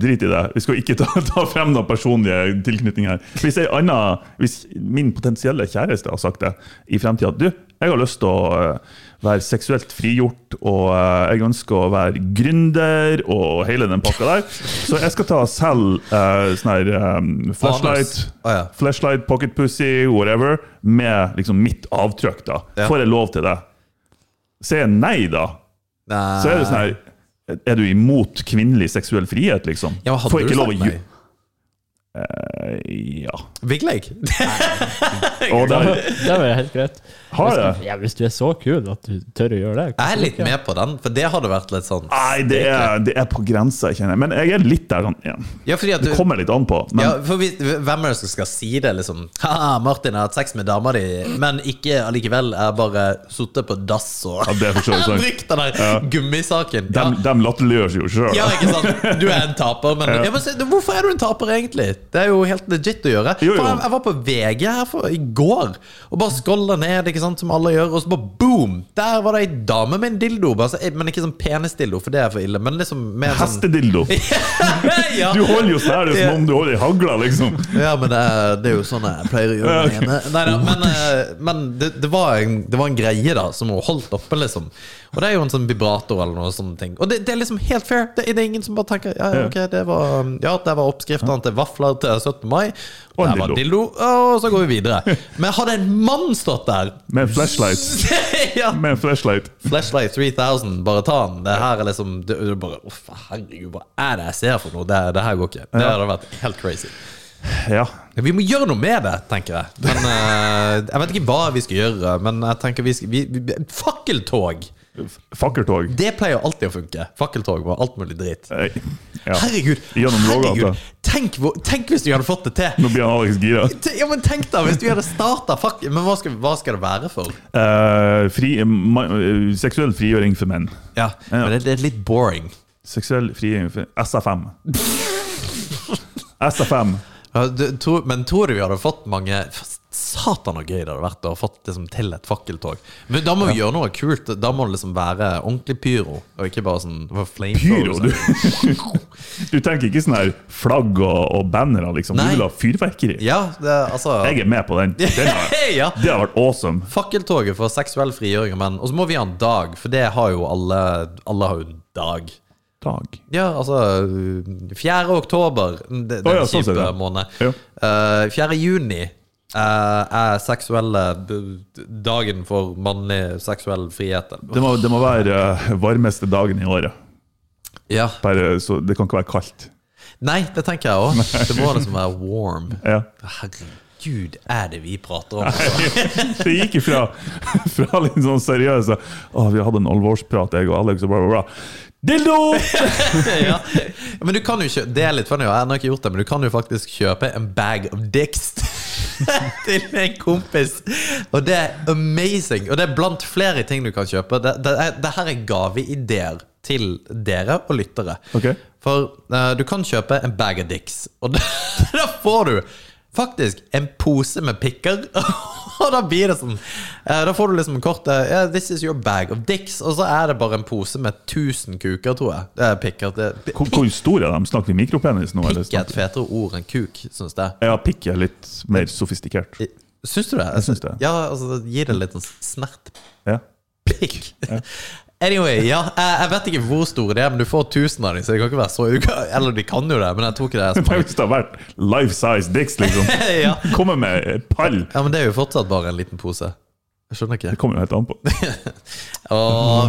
drit i det. Vi skal ikke ta, ta frem noen personlige tilknytning her. Hvis, anna, hvis min potensielle kjæreste har sagt det i fremtida Du, jeg har lyst til å eh, være seksuelt frigjort, og eh, jeg ønsker å være gründer og hele den pakka der, så jeg skal ta og selge uh, sånn her um, flashlight, Å, ja. flashlight, pocket pussy, whatever, med liksom mitt avtrykk. da. Ja. Får jeg lov til det? Sier jeg nei, da? Nei. Så er det sånn her Er du imot kvinnelig seksuell frihet, liksom? Ja, Får ikke lov å sagt Eh, Ja. Vigleg? [laughs] Og Det det var helt greit. har det. ja, hvis du er så kul at du tør å gjøre det Jeg er litt med på den, for det hadde vært litt sånn Nei, det er, det er på grensa, kjenner jeg. Men jeg er litt der sånn ja. Ja, Det kommer litt an på. Men ja, for vi, Hvem er det som skal si det, liksom? Ha, Martin har hatt sex med dama di, men ikke allikevel. Er bare sittet på dass og Ja, er [laughs] brukt den der gummisaken. Ja. de, de latterliggjør seg jo sjøl. Ja, ikke sant? Du er en taper, men, ja. men Hvorfor er du en taper, egentlig? Det er jo helt legit å gjøre. Jo, jo. For jeg, jeg var på VG her for, i går og bare scrolla ned, ikke sant, som alle gjør, og så bare boom! Der var det ei dame med en dildo. Bare, så- men ikke sånn penisdildo, for det er for ille. Men liksom mer sånn Hestedildo. [laughs] ja. Du holder jo sånn her er som om du holder i hagla, liksom. Ja, men det er, det er jo sånn jeg pleier å gjøre Ja, det Nei, men eh, men det, det, var en, det var en greie da som hun holdt oppe, liksom. Og det er jo en sånn vibrator eller noe sånne ting. Og det, det er liksom helt fair. Det, er ingen som bare tenker Ja, ok, det var, ja, det var oppskriftene til vafler til 17. mai. Og Der var dildo. Og så går vi videre. Men hadde en mann stått der Med en flashlight. [laughs] ja. Med en flashlight. Flashlight 3000, bare ta den. Det her er liksom det, det bare, Uff, Herregud, hva er det jeg ser for noe? Det, det her går ikke. Det hadde vært helt crazy. Ja. Vi må gjøre noe med det, tenker jeg. Men uh, [laughs] Jeg vet ikke hva vi skal gjøre, men jeg tenker vi skal vi, vi, Fakkeltog! Fakkeltog. Det pleier alltid å funke. Fakkeltog var alt mulig dritt. Eh, Ja. Herregud! Herregud tenk, hvor- tenk hvis du hadde fått det til! Nå blir han Alex gira. Ja, men Tenk da, hvis du hadde starta fakkel... Men hva skal, hva skal det være for? Uh, fri, eh, seksuell frigjøring for menn. Ja, men det, det er litt boring. Seksuell frigjøring for SFM. SFM. Ja, du, to, men tror du vi hadde fått mange Satan, så gøy det hadde vært å ha fått liksom, til et fakkeltog. Men Da må vi gjøre noe kult. Da må det liksom være ordentlig pyro, og ikke bare sånn flame Pyro, du. [laughs] Du tenker ikke sånn her flagg og, og bannere, liksom. Nei. Du vil ha fyrverkeri. Ja, det, altså Jeg er med på den. [laughs] den har, ja. det har vært awesome. Fakkeltoget for seksuell frigjøring av menn. Og så må vi ha en dag, for det har jo alle Alle har jo en dag. Dag. Ja, altså 4. oktober, Den, det er ja, sånn kjip ser måned. Ja. Uh, 4. juni eh, er seksuelle dagen for mannlig seksuell frihet. Det må, det må være eh, varmeste dagen i året. Ja. Bare, så det kan ikke være kaldt. Nei, det tenker jeg òg. Det må liksom være warm. Ja. Herregud, er det vi prater om? Altså. Det gikk ifra fra litt sånn seriøse Å, vi hadde en alvorsprat, jeg og Alex, og bla, bla, bla. Dildo! [laughs] ja. Men du kan jo kjøpe, Det er litt funny, jeg har ikke gjort det, men du kan jo faktisk kjøpe en bag of dicks [laughs] til en kompis. Og det er amazing. Og det er blant flere ting du kan kjøpe. Det, det, er, det her er gaveideer til dere og lyttere. Okay. For uh, du kan kjøpe en bag of dicks, og da, [laughs] da får du faktisk en pose med pikker. [laughs] [laughs] Og da blir det sånn eh, Da får du liksom kortet yeah, 'This is your bag of dicks', og så er det bare en pose med 1000 kuker, tror jeg. Det er pikker. Det, Hvor, hvor stor er de? Snakker vi mikropenis nå? eller pikk er et fetere ord enn kuk, syns jeg. Ja, pikk er litt mer sofistikert. Syns du det? Jeg syns det. Ja, altså gir det litt sånn snert Ja. pikk. [laughs] Anyway, ja, jeg, jeg vet ikke hvor store de er, men du får 1000 av dem, så det kan ikke være så uka. Eller de kan jo det, men jeg tror ikke det er så [laughs] mange. det har vært life size dicks, liksom. [laughs] ja. Kommer med pall. ja, men det er jo fortsatt bare en liten pose. Jeg skjønner ikke. Det kommer jo helt an på. [laughs] Å,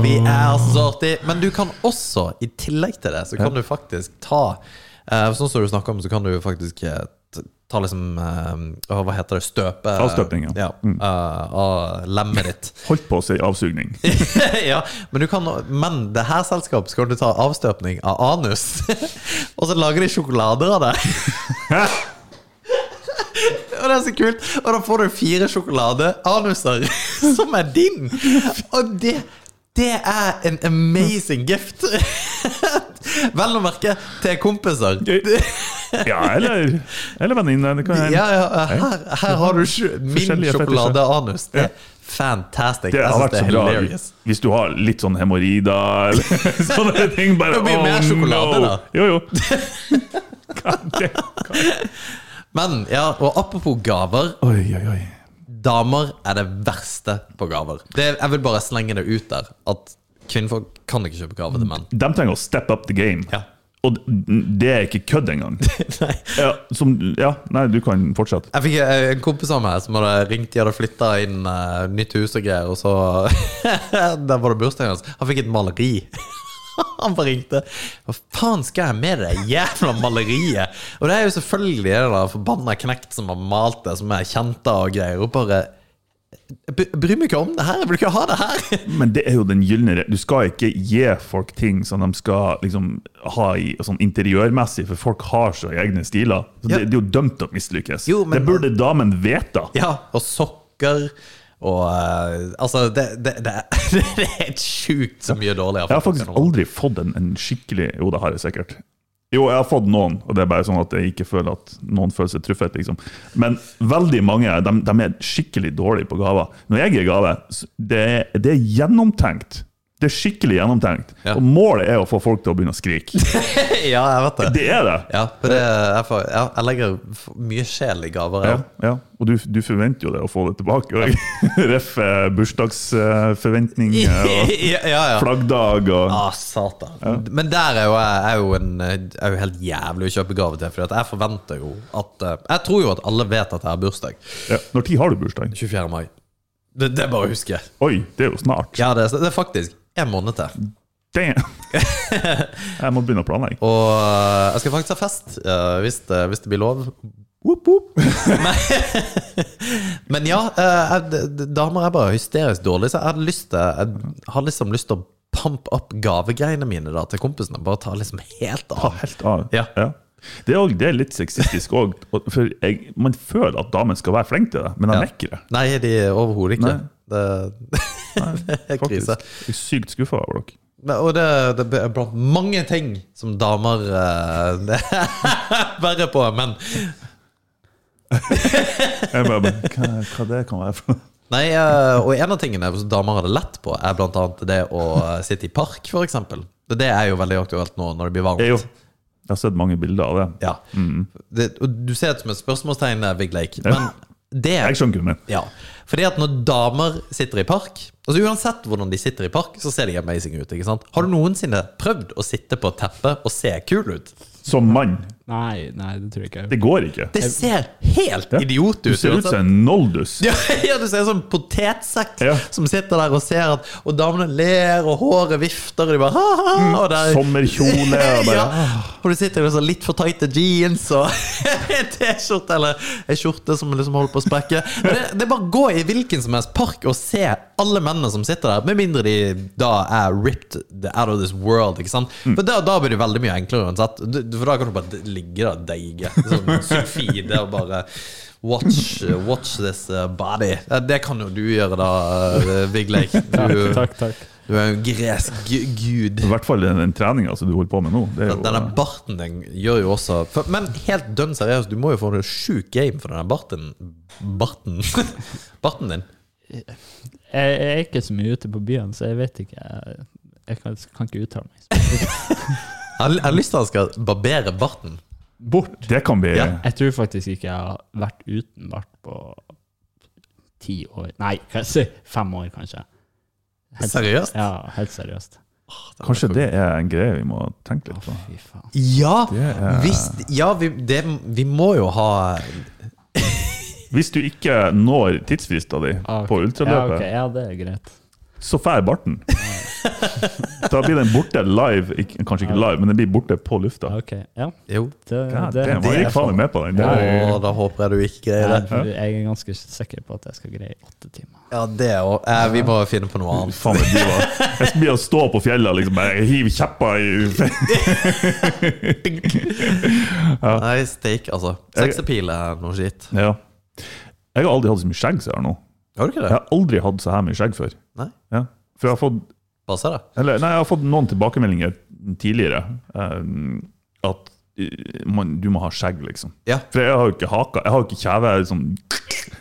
vi er så artig. Men du kan også, i tillegg til det, så kan du faktisk ta eh, Sånn som du snakker om, så kan du faktisk eh, ta liksom uh, Hva heter det? Støpe Avstøpning, ja. ja. eh, av lemmet ditt. [laughs] Holdt på å si avsugning. [laughs] ja, men, du kan, men det her selskapet skal du ta avstøpning av anus. [laughs] og så lager de sjokolader av det. Og det er så kult. Og da får du fire sjokoladeanuser som er din. Og det, det er en amazing gift. [laughs] Vel å merke til kompiser. Ja, eller, eller venninne. Det kan Ja, ja, her, her har du min sjokoladeanus. Det er fantastic. Det har vært så bra hilarious. hvis du har litt sånn hemoroider eller [laughs] sånne ting. Bare, Det blir mer oh, sjokolade, no. da. Jo, jo. [laughs] God. Men ja, og apropos gaver. Oi, oi, oi. Damer er det verste på gaver. Det, jeg vil bare slenge det ut der. At kvinnfolk kan ikke kjøpe gaver til menn. De trenger å step up the game. Ja. Og det er ikke kødd engang. [laughs] Ja, som, ja, nei, du kan fortsette. Jeg fikk eh, en kompis av meg som hadde ringt. De hadde flytta inn uh, nytt hus og greier, og så [laughs] Der var det bursdagen hans. Han fikk et maleri. [laughs] Han bare ringte. Hva faen skal jeg med det jævla maleriet? Og det er jo selvfølgelig det der forbanna knekt som har malt det, som er kjente og greier. Og bare Jeg bryr meg ikke om det her, jeg vil ikke ha det her. [laughs] Men det er jo den gylne Du skal ikke gi folk ting som de skal liksom ha i, sånn interiørmessig, for folk har så egne stiler. Så Ja. det, det er jo dømt til å mislykkes. Jo, men- det burde damen vite. Ja, og sokker. Og uh, altså, det, det, det, [laughs] det er helt sjukt så mye dårlig. Jeg har faktisk aldri fått en, en skikkelig Jo, det har jeg sikkert. Jo, jeg har fått noen, og det er bare sånn at jeg ikke føler at noen føler seg truffet. liksom. Men veldig mange de, de er skikkelig dårlige på gaver. Når jeg gir gave, det, det er gjennomtenkt. Det er skikkelig gjennomtenkt. Ja. Og målet er å få folk til å begynne å skrike. [laughs] ja, jeg vet det. Det er det! Ja, for det jeg, får, ja, jeg legger mye sjel i gaver. Ja, Ja. Og du, du forventer jo det å få det tilbake. Ja. [laughs] Ref bursdagsforventninger eh, [laughs] og ja, ja, ja. flaggdag og Ah, satan. Men der er jo jeg er jo, en, er jo helt jævlig å kjøpe gave til. For jeg forventer jo at eh, Jeg tror jo at alle vet at jeg har bursdag. ja. Når tid har du bursdag? 24. mai. Det, det bare husker jeg. Oi, det er jo snart. Ja, det, er- det er faktisk en måned til. Damn. [laughs] Jeg må begynne å planlegge. Og eh, jeg skal faktisk ha fest, uh, hvis, det, hvis det blir lov. Woop, woop. [laughs] Men, men ja, uh, jeg, damer er bare hysterisk dårlige, så jeg hadde lyst til Jeg har liksom lyst til å pump opp gavegreiene mine da, til kompisene. Bare ta liksom helt Ta av. helt av. Ja. Det, er også, det er litt sexistisk òg, for jeg, man føler at damen skal være flink til det, men de Ja. er ikke det. Nei, de er overhodet ikke. Nei. Det, [laughs] det er krise. Jeg er sykt skuffa over dere. Og det, det er blant mange ting som damer uh, Det er verre på men. Jeg bare, hva, hva det kan være for noe? Nei, eh, og en av tingene som damer har det lett på, er blant annet det å eh, sitte i park, eksempel. Det er jo veldig aktuelt nå når det blir varmt. Jeg, jeg har sett mange bilder av det. Ja. Det, og du ser det som et spørsmålstegn, eh, Big Lake. Men det Jeg skjønner ikke det. ja. Fordi at når damer sitter i park Altså Uansett hvordan de sitter i park, så ser de amazing ut. ikke sant? Har du noensinne prøvd å sitte på et teppe og se kul ut? Som mann. Nei, nei, det tror jeg ikke. Det går ikke. Det ser helt Ja. idiot ut. Du ser ut som en noldus. [laughs] Ja, ja, du ser en sånn potetsekk Ja. som sitter der og ser at Og damene ler, og håret vifter, og de bare ha, ha, Mm. og der, Sommerkjole og [laughs] bare ja. Og du sitter i sånn litt for tighte jeans og [laughs] en T-skjorte eller en skjorte som liksom holder på å sprekke. Det, det er bare å gå i hvilken som helst park og se alle mennene som sitter der, med mindre de da er ripped out of this world. Ikke sant? Mm. For da, da blir det veldig mye enklere uansett. Du- For da kan du bare ligge der og deige. Sånn [laughs] sulfide og bare Watch, watch this uh, body. Det kan jo du gjøre, da, uh, Big Lake. [laughs] Takk, Du, takk. takk. du er jo en gresk gud. I hvert fall den, den treninga du holder på med nå. Det er jo, Denne barten den gjør jo også for, Men helt dønn seriøst, du må jo få en sjuk game for denne barten Barten [laughs] Barten din. Jeg, jeg er ikke så mye ute på byen, så jeg vet ikke. Jeg, jeg kan, kan ikke uttale meg. Jeg har, lyst til at han skal barbere barten. Bort. det kan bli Ja. Jeg tror faktisk ikke jeg har vært uten bart på ti år Nei, fem år, kanskje. Helt, Seriøst? Ja, helt seriøst. Kanskje det er en greie vi må tenke litt på. Fy faen. Ja! Det er- Hvis, ja vi, det, vi må jo ha Hvis du ikke når tidsfrista di Ah, ok. på Ja, ultraløpet, ja, det er greit. Så fær barten. Da blir den borte live. Ikke, kanskje ikke live, men den blir borte på lufta. Okay, ja. Jo. Det, God det, det, det jeg gikk faen meg med på den. Det Å, er, da håper jeg du ikke greier det. jeg, jeg er ganske sikker på at jeg skal greie åtte timer. Ja, det òg. Eh, vi må finne på noe annet. faen meg diva. Jeg skal bli å stå på fjellet og liksom bare hive kjepper i Nei, steak, altså. Sexappeal er noe skitt. Ja. Jeg har aldri hatt så mye skjegg som jeg har nå. Har du ikke det? Jeg har aldri hatt så her mye skjegg før. Nei? For jeg har fått Passer det? Eller, nei, jeg har fått noen tilbakemeldinger tidligere. Um, at eh, man, du må ha skjegg, liksom. Ja. For jeg har jo ikke haka. Jeg har jo ikke kjeve Liksom.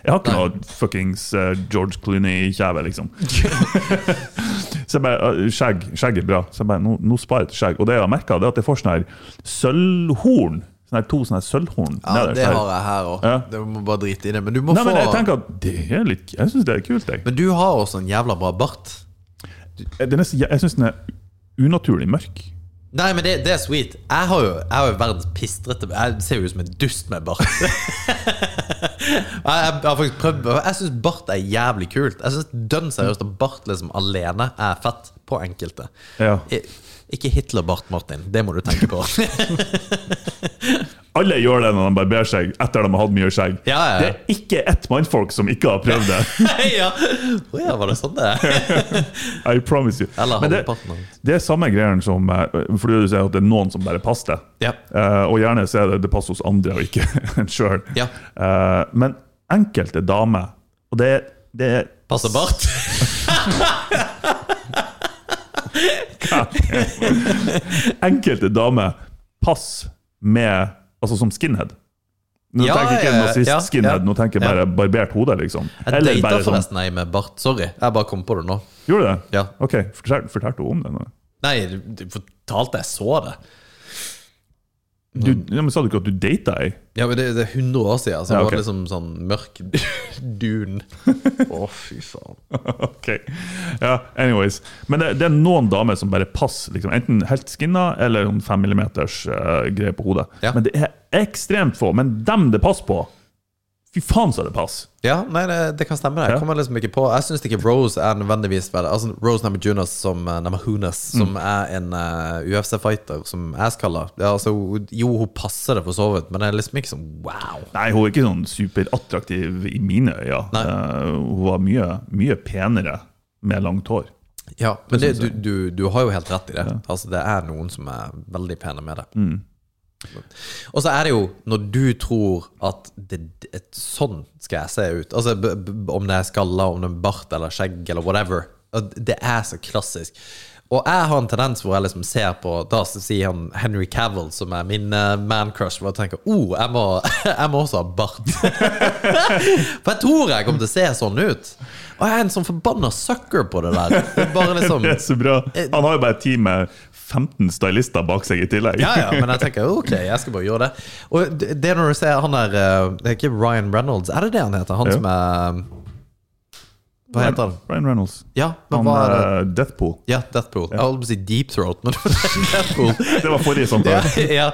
Jeg har ikke noe fuckings uh, George Clooney-kjeve, liksom. [laughs] så jeg bare, uh, skjegg, skjegg er bra. Så jeg bare, nå, nå sparer jeg til skjegg. Og det jeg har merka, er at jeg får sånne her sølvhorn. Sånne her, to sånne her sølvhorn. Ja, nederst det har jeg her òg. Ja. Du må bare drite i det. Men du må Nei, få men jeg tenker at det er litt Jeg syns det er kult, jeg. Men du har også en jævla bra bart. Den er, jeg syns den er unaturlig mørk. Nei, men det, det er sweet. Jeg har jo, jeg har jo verdens pistrete Jeg ser jo ut som en dust med bart. [laughs] jeg, jeg har faktisk prøvd Jeg syns bart er jævlig kult. Jeg syns dønn seriøst at bart liksom alene er fett på enkelte. Ja. I- Ikke Hitler-bart, Martin. Det må du tenke på. [laughs] Alle gjør det når de barberer seg etter de har hatt mye skjegg. Ja, ja. Det er ikke ett mannfolk som ikke har prøvd det. [laughs] ja. Oh, ja, var det sånn det? [laughs] I promise you. Men det, det er samme greien som For Fordi du sier at det er noen som bare passer det. Ja. Uh, og gjerne så er det det passer hos andre og ikke en sjøl. Ja. men enkelte damer Og det, det er Passer bart? Enkelte damer passer med Altså som skinhead. Nå Ja, tenker jeg ikke ja, ja, nazist-skinhead, ja. nå tenker jeg bare barbert hode, liksom. Jeg Eller data sånn forresten ei med bart. Sorry, jeg bare kom på det nå. Gjorde du det? Ja. Ok, Fortalte du om det? nå? Nei, du fortalte jeg så det. Du, ja, men Sa du ikke at du data ei? Ja, men det, det er 100 år siden, så Ja, var ok. det liksom sånn mørk [laughs] dun. Å, fy faen. [laughs] ok. Ja, anyways. Men det, det er noen damer som bare passer. Liksom, enten helt skinna eller en fem millimeters uh, greie på hodet. Ja. Men det er ekstremt få. Men dem det passer på, fy faen så er det pass! Ja, nei, det, det kan stemme. det Jeg Ja. kommer liksom ikke på Jeg syns ikke Rose er nødvendigvis Altså Rose Namajunas som uh, Namahunas, som er en uh, UFC-fighter, som jeg skaller. Ja, altså, jo, hun passer det for så vidt, men det er liksom ikke sånn wow. Nei, hun er ikke sånn superattraktiv i mine øyne. Eh, hun var mye, mye penere med langt hår. Ja, men det, du, du, du har jo helt rett i det. Altså, det er noen som er veldig pene med det. Og så er det jo når du tror at det, et, sånn skal jeg se ut Altså b, b, Om det er skalla, om det er bart eller skjegg eller whatever. Det er så klassisk. Og jeg har en tendens hvor jeg liksom ser på Da sier han Henry Cavill, som er min uh, man-crush, hvor jeg tenker oh, jeg må, [laughs] jeg må også ha bart. [laughs] For jeg tror jeg kommer til å se sånn ut. Og jeg er en sånn forbanna sucker på det der. Det er bare liksom [laughs] Det er så bra. Han har jo bare et team med 15 stylister bak seg i tillegg. Ja, ja, men jeg tenker ok, jeg skal bare gjøre det. Og det når du ser han der eh, Det er ikke Ryan Reynolds, er det det han heter? Han Ja. som er Hva heter han? Ryan Reynolds. Ja, men Han hva er det? er Deathpool. Ja, Deathpool. Jeg holdt på å si Deep Throat, men det var [laughs] Deathpool. Det var forrige [laughs] ja, samtale. ja.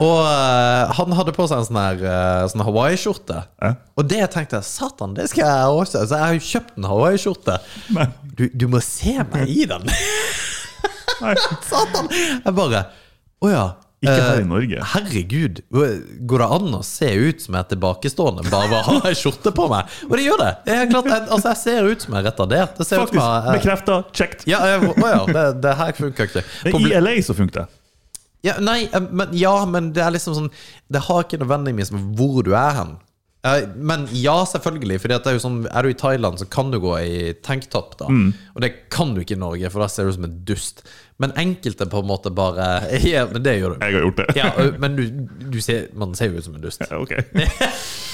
Og uh, han hadde på seg en sånn her eh, sånn Hawaii-skjorte. Ja. Og det tenkte jeg Satan, det skal jeg også. Så jeg har jo kjøpt en Hawaii-skjorte. Du, du må se meg i den! [laughs] Satan! Jeg bare Å ja. Ikke her i Eh, Norge. Herregud, går det an å se ut som jeg er tilbakestående bare ved å ha ei skjorte på meg? Og det gjør det. Jeg, klart, jeg, altså, jeg ser ut som jeg er retardert. Det ser Faktisk. jeg, Bekrefta. Checked. ja, jeg, å ja, det, det her funker ikke. I LA så funker det. ja, nei, eh, men, ja, men det er liksom sånn Det har ikke nødvendigvis med hvor du er hen. Men ja, selvfølgelig. For er, sånn, er du i Thailand, så kan du gå i tanktopp. da Og det kan du ikke i Norge, for da ser du ut som en dust. Men enkelte på en måte bare [laughs] Ja, men det gjør du. Jeg har gjort det. Ja, men du, du ser, man ser jo ut som en dust. Ja, Ok.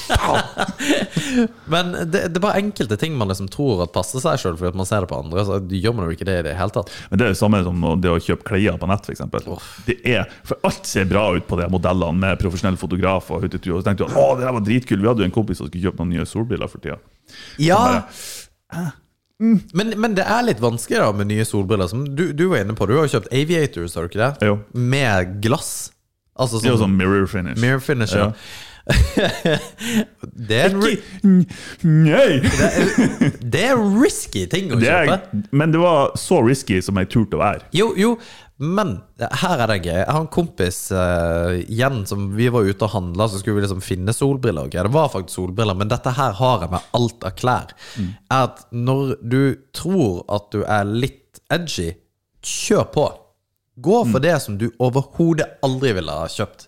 [laughs] Men det, det er bare enkelte ting man liksom tror at passer seg sjøl, fordi at man ser det på andre. Så gjør man jo ikke det i det hele tatt. Men det er det samme som det å kjøpe klær på nett, f.eks. Det er, for alt ser bra ut på de modellene med profesjonell fotograf. Og, og så tenkte du at å, det der var dritkul. Vi hadde jo en kompis som skulle kjøpe noen nye solbriller for tida. Ja men, men det er litt vanskelig da med nye solbriller. Som du, du var inne på, du har jo kjøpt Aviators, har du ikke det? Jo. Med glass. Altså er jo sånn sånn mirror finish. mirror finish. Ja. [laughs] det, er Nei! [laughs] det er risky ting å kjøpe. er, men det var så risky som jeg turte å være. Jo, jo, men her er det gøy. Jeg har en kompis uh, igjen som vi var ute og handla, så skulle vi liksom finne solbriller. Okay? Det var faktisk solbriller, men dette her har jeg med alt av klær. Er at når du tror at du er litt edgy, kjør på. Gå for det som du overhodet aldri ville ha kjøpt.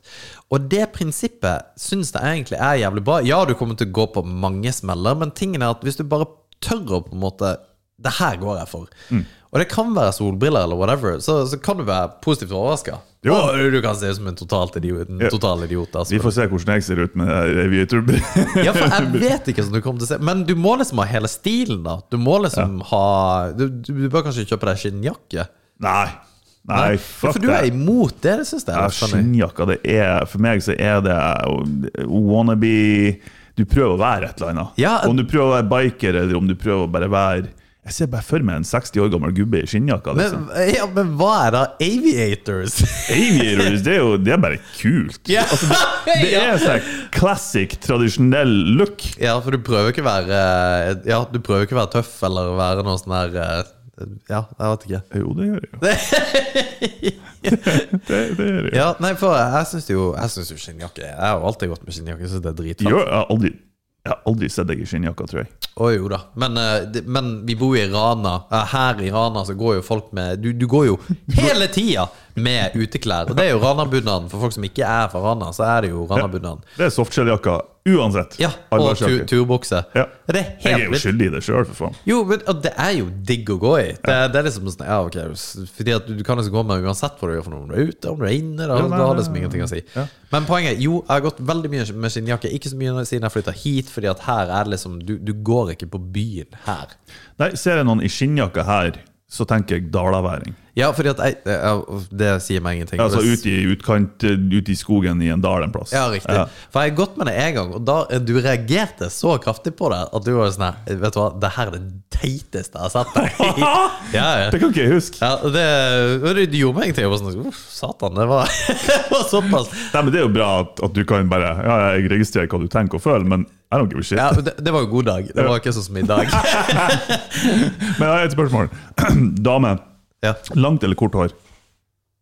Og det prinsippet syns jeg egentlig er jævlig bra. Ja, du kommer til å gå på mange smeller, men tingen er at hvis du bare tør å på en måte Det her går jeg for. Og det kan være solbriller eller whatever, så, så kan du være positivt overraska. Du kan se ut som en totalt idiot. En total idiot altså. Vi får se hvordan jeg ser ut med aviatorbriller. [laughs] Ja, for jeg [laughs] vet ikke som du kommer til å se Men du må liksom ha hele stilen, da. Du må liksom ha du, du bør kanskje kjøpe deg skinnjakke. Nei. Nei, Ja, fuck for du er imot det, det syns jeg Ja. Skinnjakka, det er For meg så er det wannabe Du prøver å være et eller annet. Ja, om du prøver å være biker, eller om du prøver å bare være Jeg ser bare for meg en 60 år gammel gubbe i skinnjakka. Liksom. Men, ja, men hva er da aviators? [laughs] Aviators, det er jo det er bare kult. ja. [laughs] Det ja. er sånn classic, tradisjonell look. ja, for du prøver ikke å være Ja, du prøver ikke å være tøff eller være noe sånn her eh, Ja, jeg vet ikke. Jo, det gjør jeg jo. [laughs] Det, det gjør jeg. Ja, nei, for jeg syns jo jo skinnjakke Jeg har alltid gått med skinnjakke, så det er dritfett. Jeg, har aldri, jeg har aldri sett deg i skinnjakka, tror jeg. Å jo da. Men, eh, men vi bor i Rana. Eh, Her i Rana så går jo folk med Du, du går jo hele tida med uteklær. Og det er jo Rana-bunaden. For folk som ikke er fra Rana, så er det jo Rana-bunaden. Det er softshelljakka uansett. Ja, og tu turbukse. Ja. Det er Jeg er jo skyldig i det sjøl, for faen. Jo, men det er jo digg å gå i. Det, det er liksom sånn Ja, ok Fordi at du, du kan liksom gå med uansett hva du gjør for noe. Om du er ute, om du er inne. da, Ja, nei, det har det liksom ingenting å si. ja. Men poenget jo, jeg har gått veldig mye med skinnjakke. Ikke så mye siden jeg flytta hit, fordi at her er det liksom Du, du går ikke på byen her. Nei, Ser jeg noen i skinnjakke her, så tenker jeg dalaværing. Ja, for Det sier meg ingenting. Altså ut i utkant, ut i skogen i en dal en plass. Ja, riktig. Ja. For jeg har gått med det en gang, og da du reagerte så kraftig på det at du var sånn her Vet du hva, det her er det teiteste jeg har sett deg. [laughs] ja, ja. Det kan ikke jeg huske. Ja, det, det gjorde meg ingenting. Var sånn, Uff, satan, det var, [laughs] det var såpass. Nei, men Det er jo bra at, at du kan bare Ja, jeg registrerer hva du tenker og føler, men I don't give a shit. Ja, det, det var jo god dag. Det var ikke sånn som i dag. [laughs] Men jeg har et spørsmål. [clears throat] Dame, Ja. langt eller kort hår?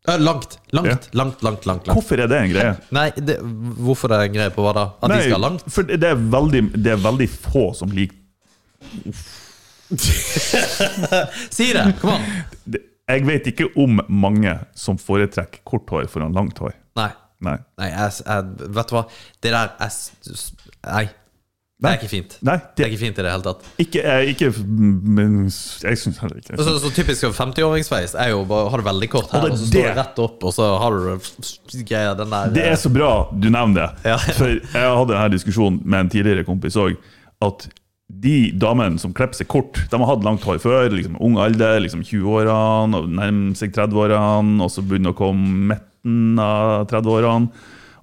Eh, Langt, langt, Ja. langt, langt, langt. Hvorfor er det en greie? [laughs] Nei, det, hvorfor det er en greie på hva da? At de skal langt? for det er, veldig, det er veldig få som liker [laughs] Si det! Kom an! Jeg vet ikke om mange som foretrekker kort hår foran langt hår. Nei. Nei. Nei, jeg, jeg, vet du hva? Det der er s- s- Nei. Det er ikke fint. Nei, Det er ikke fint i det hele tatt. ikke, jeg, ikke Men jeg syns heller ikke Så, så typisk 50-åringsveis er jo bare har det veldig kort her, Og det så står det det. rett opp, og så har du greia den der Det er så bra du nevner det. Ja. [laughs] For jeg hadde denne diskusjonen med en tidligere kompis òg. At de damene som klipper seg kort, de har hatt langt hår før. liksom Ung alder, liksom 20-årene, og nærmer seg 30-årene, og så begynner å komme midten av 30-årene.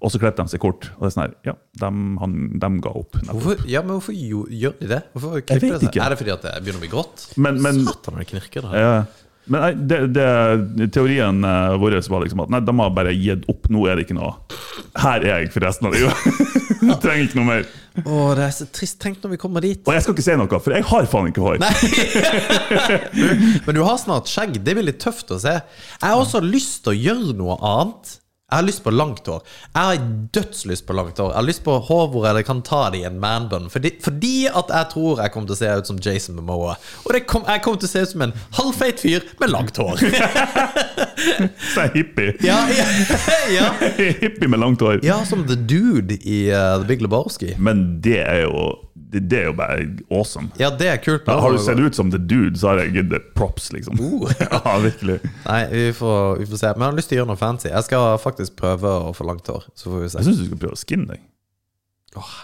Og så klipper de seg kort. Og det er sånn her, ja, de, han, de ga opp. Hvorfor, ja, men hvorfor gjør de det? Hvorfor Jeg vet de det? ikke. Er det fordi at det begynner å bli grått? Men- men- Satan, det knirker der. Ja. Men nei, det, det, teorien eh, vår var liksom at nei, de har bare gitt opp. Nå er det ikke noe Her er jeg for resten av livet. [laughs] Trenger ikke noe mer. Å, det er så trist. Tenk når vi kommer dit. Og jeg skal ikke si noe, for jeg har faen ikke hår. [laughs] Men du har snart skjegg. Det blir litt tøft å se. Jeg har også lyst til å gjøre noe annet. Jeg har lyst på langt hår. Jeg har dødslyst på langt hår. Jeg har lyst på hår hvor jeg kan ta det i en manbun. Fordi, fordi at jeg tror jeg kommer til å se ut som Jason Momoa. Og det kom, jeg kommer til å se ut som en halvfeit fyr med langt hår. [laughs] Så hippie. [laughs] Ja, ja, [laughs] ja. hippie med langt hår. ja som The Dude i uh, The Big Lebowski. Men det er jo det, det er jo bare awesome. Ja, det er kult. Har du sett ut som the dude, så har jeg gitt det props, liksom. Uh. [laughs] ja, virkelig. Nei, vi får, vi får se. Men jeg har lyst til å gjøre noe fancy. Jeg skal faktisk prøve å få langt hår. Så får vi se. Jeg syns du skal prøve å skinne deg.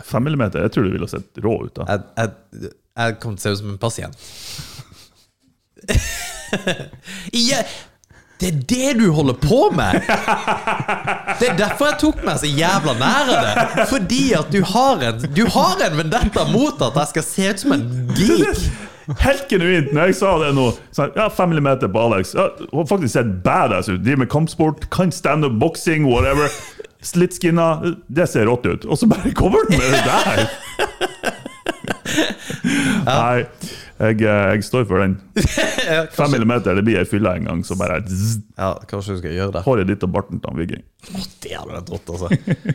Fem millimeter, jeg tror du ville sett rå ut da. Jeg, jeg, jeg kommer til å se ut som en pasient. [laughs] ja, det er det du holder på med! Det er derfor jeg tok meg så jævla nær av det. Fordi at du har en Du har en vendetta mot at jeg skal se ut som en geek. Helt genuint, når jeg sa det nå sånn, Ja, fem millimeter på Alex. Ja, hun har faktisk sett badass ut. Driver med kampsport, kan standup, boksing, whatever. Litt skinna. Det ser rått ut. Og så bare kommer du med det der! Nei. Jeg, eh, jeg står for den. [laughs] Ja, Fem millimeter, det blir ei fylle en gang, så bare zzz, ja, kanskje du skal gjøre det. håret ditt og barten til Viking. Det hadde vært rått, altså.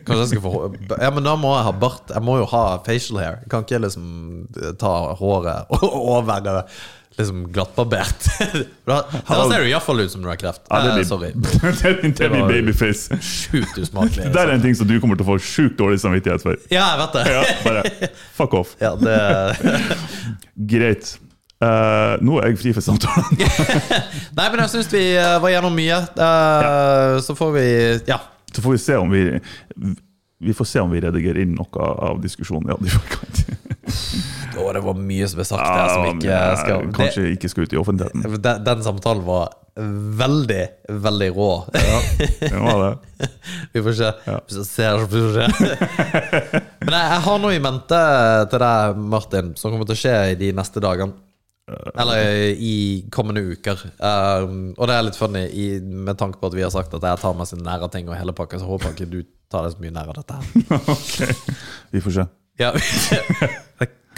Kanskje jeg skal få Ja, men da må jeg ha bart. Jeg må jo ha facial hair. Jeg kan ikke liksom ta håret [laughs] over liksom glattbarbert. Da, da ser du iallfall ut som du har kreft. Ja, det Eh, blir, sorry. [laughs] det blir, babyface. Sjukt usmakelig. [laughs] Det er en ting som du kommer til å få sjukt dårlig samvittighet for. Ja, jeg vet det. Ja, bare [laughs] fuck off. Ja, det Greit. Uh, nå er jeg fri for samtalen. Nei, men jeg syns vi eh, var gjennom mye. Eh, Så får vi Ja. Så får vi se om vi Vi får se om vi redigerer inn noe av diskusjonen. Ja, det var Å, det var mye som ble sagt der som ikke Ja, Kanskje det, ikke skal ut i offentligheten. den, den samtalen var veldig, veldig rå. Ja, Det var det. [laughs] Vi får se. Jeg ser, får se. [laughs] Men jeg, jeg har noe i mente til deg, Martin, som kommer til å skje i de neste dagene. Eller i kommende uker. Um, og det er litt funny i, med tanke på at vi har sagt at jeg tar meg sine nære ting og hele pakka, så håper jeg ikke du tar deg så mye nær av dette her. [laughs] Ok, Vi får se. Ja,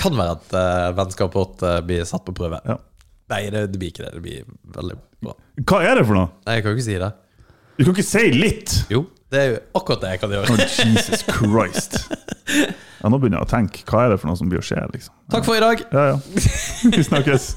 kan være at uh, vennskapet vårt uh, blir satt på prøve. Ja. Nei, det, det blir ikke det. Det blir veldig bra. Hva er det for noe? Nei, jeg kan jo ikke si det. Du kan ikke si litt! Jo, det er jo akkurat det jeg kan gjøre. Oh, Jesus Christ. Ja, nå begynner jeg å tenke. Hva er det for noe som blir å skje? liksom? Takk for i dag. Ja, ja. Vi snakkes.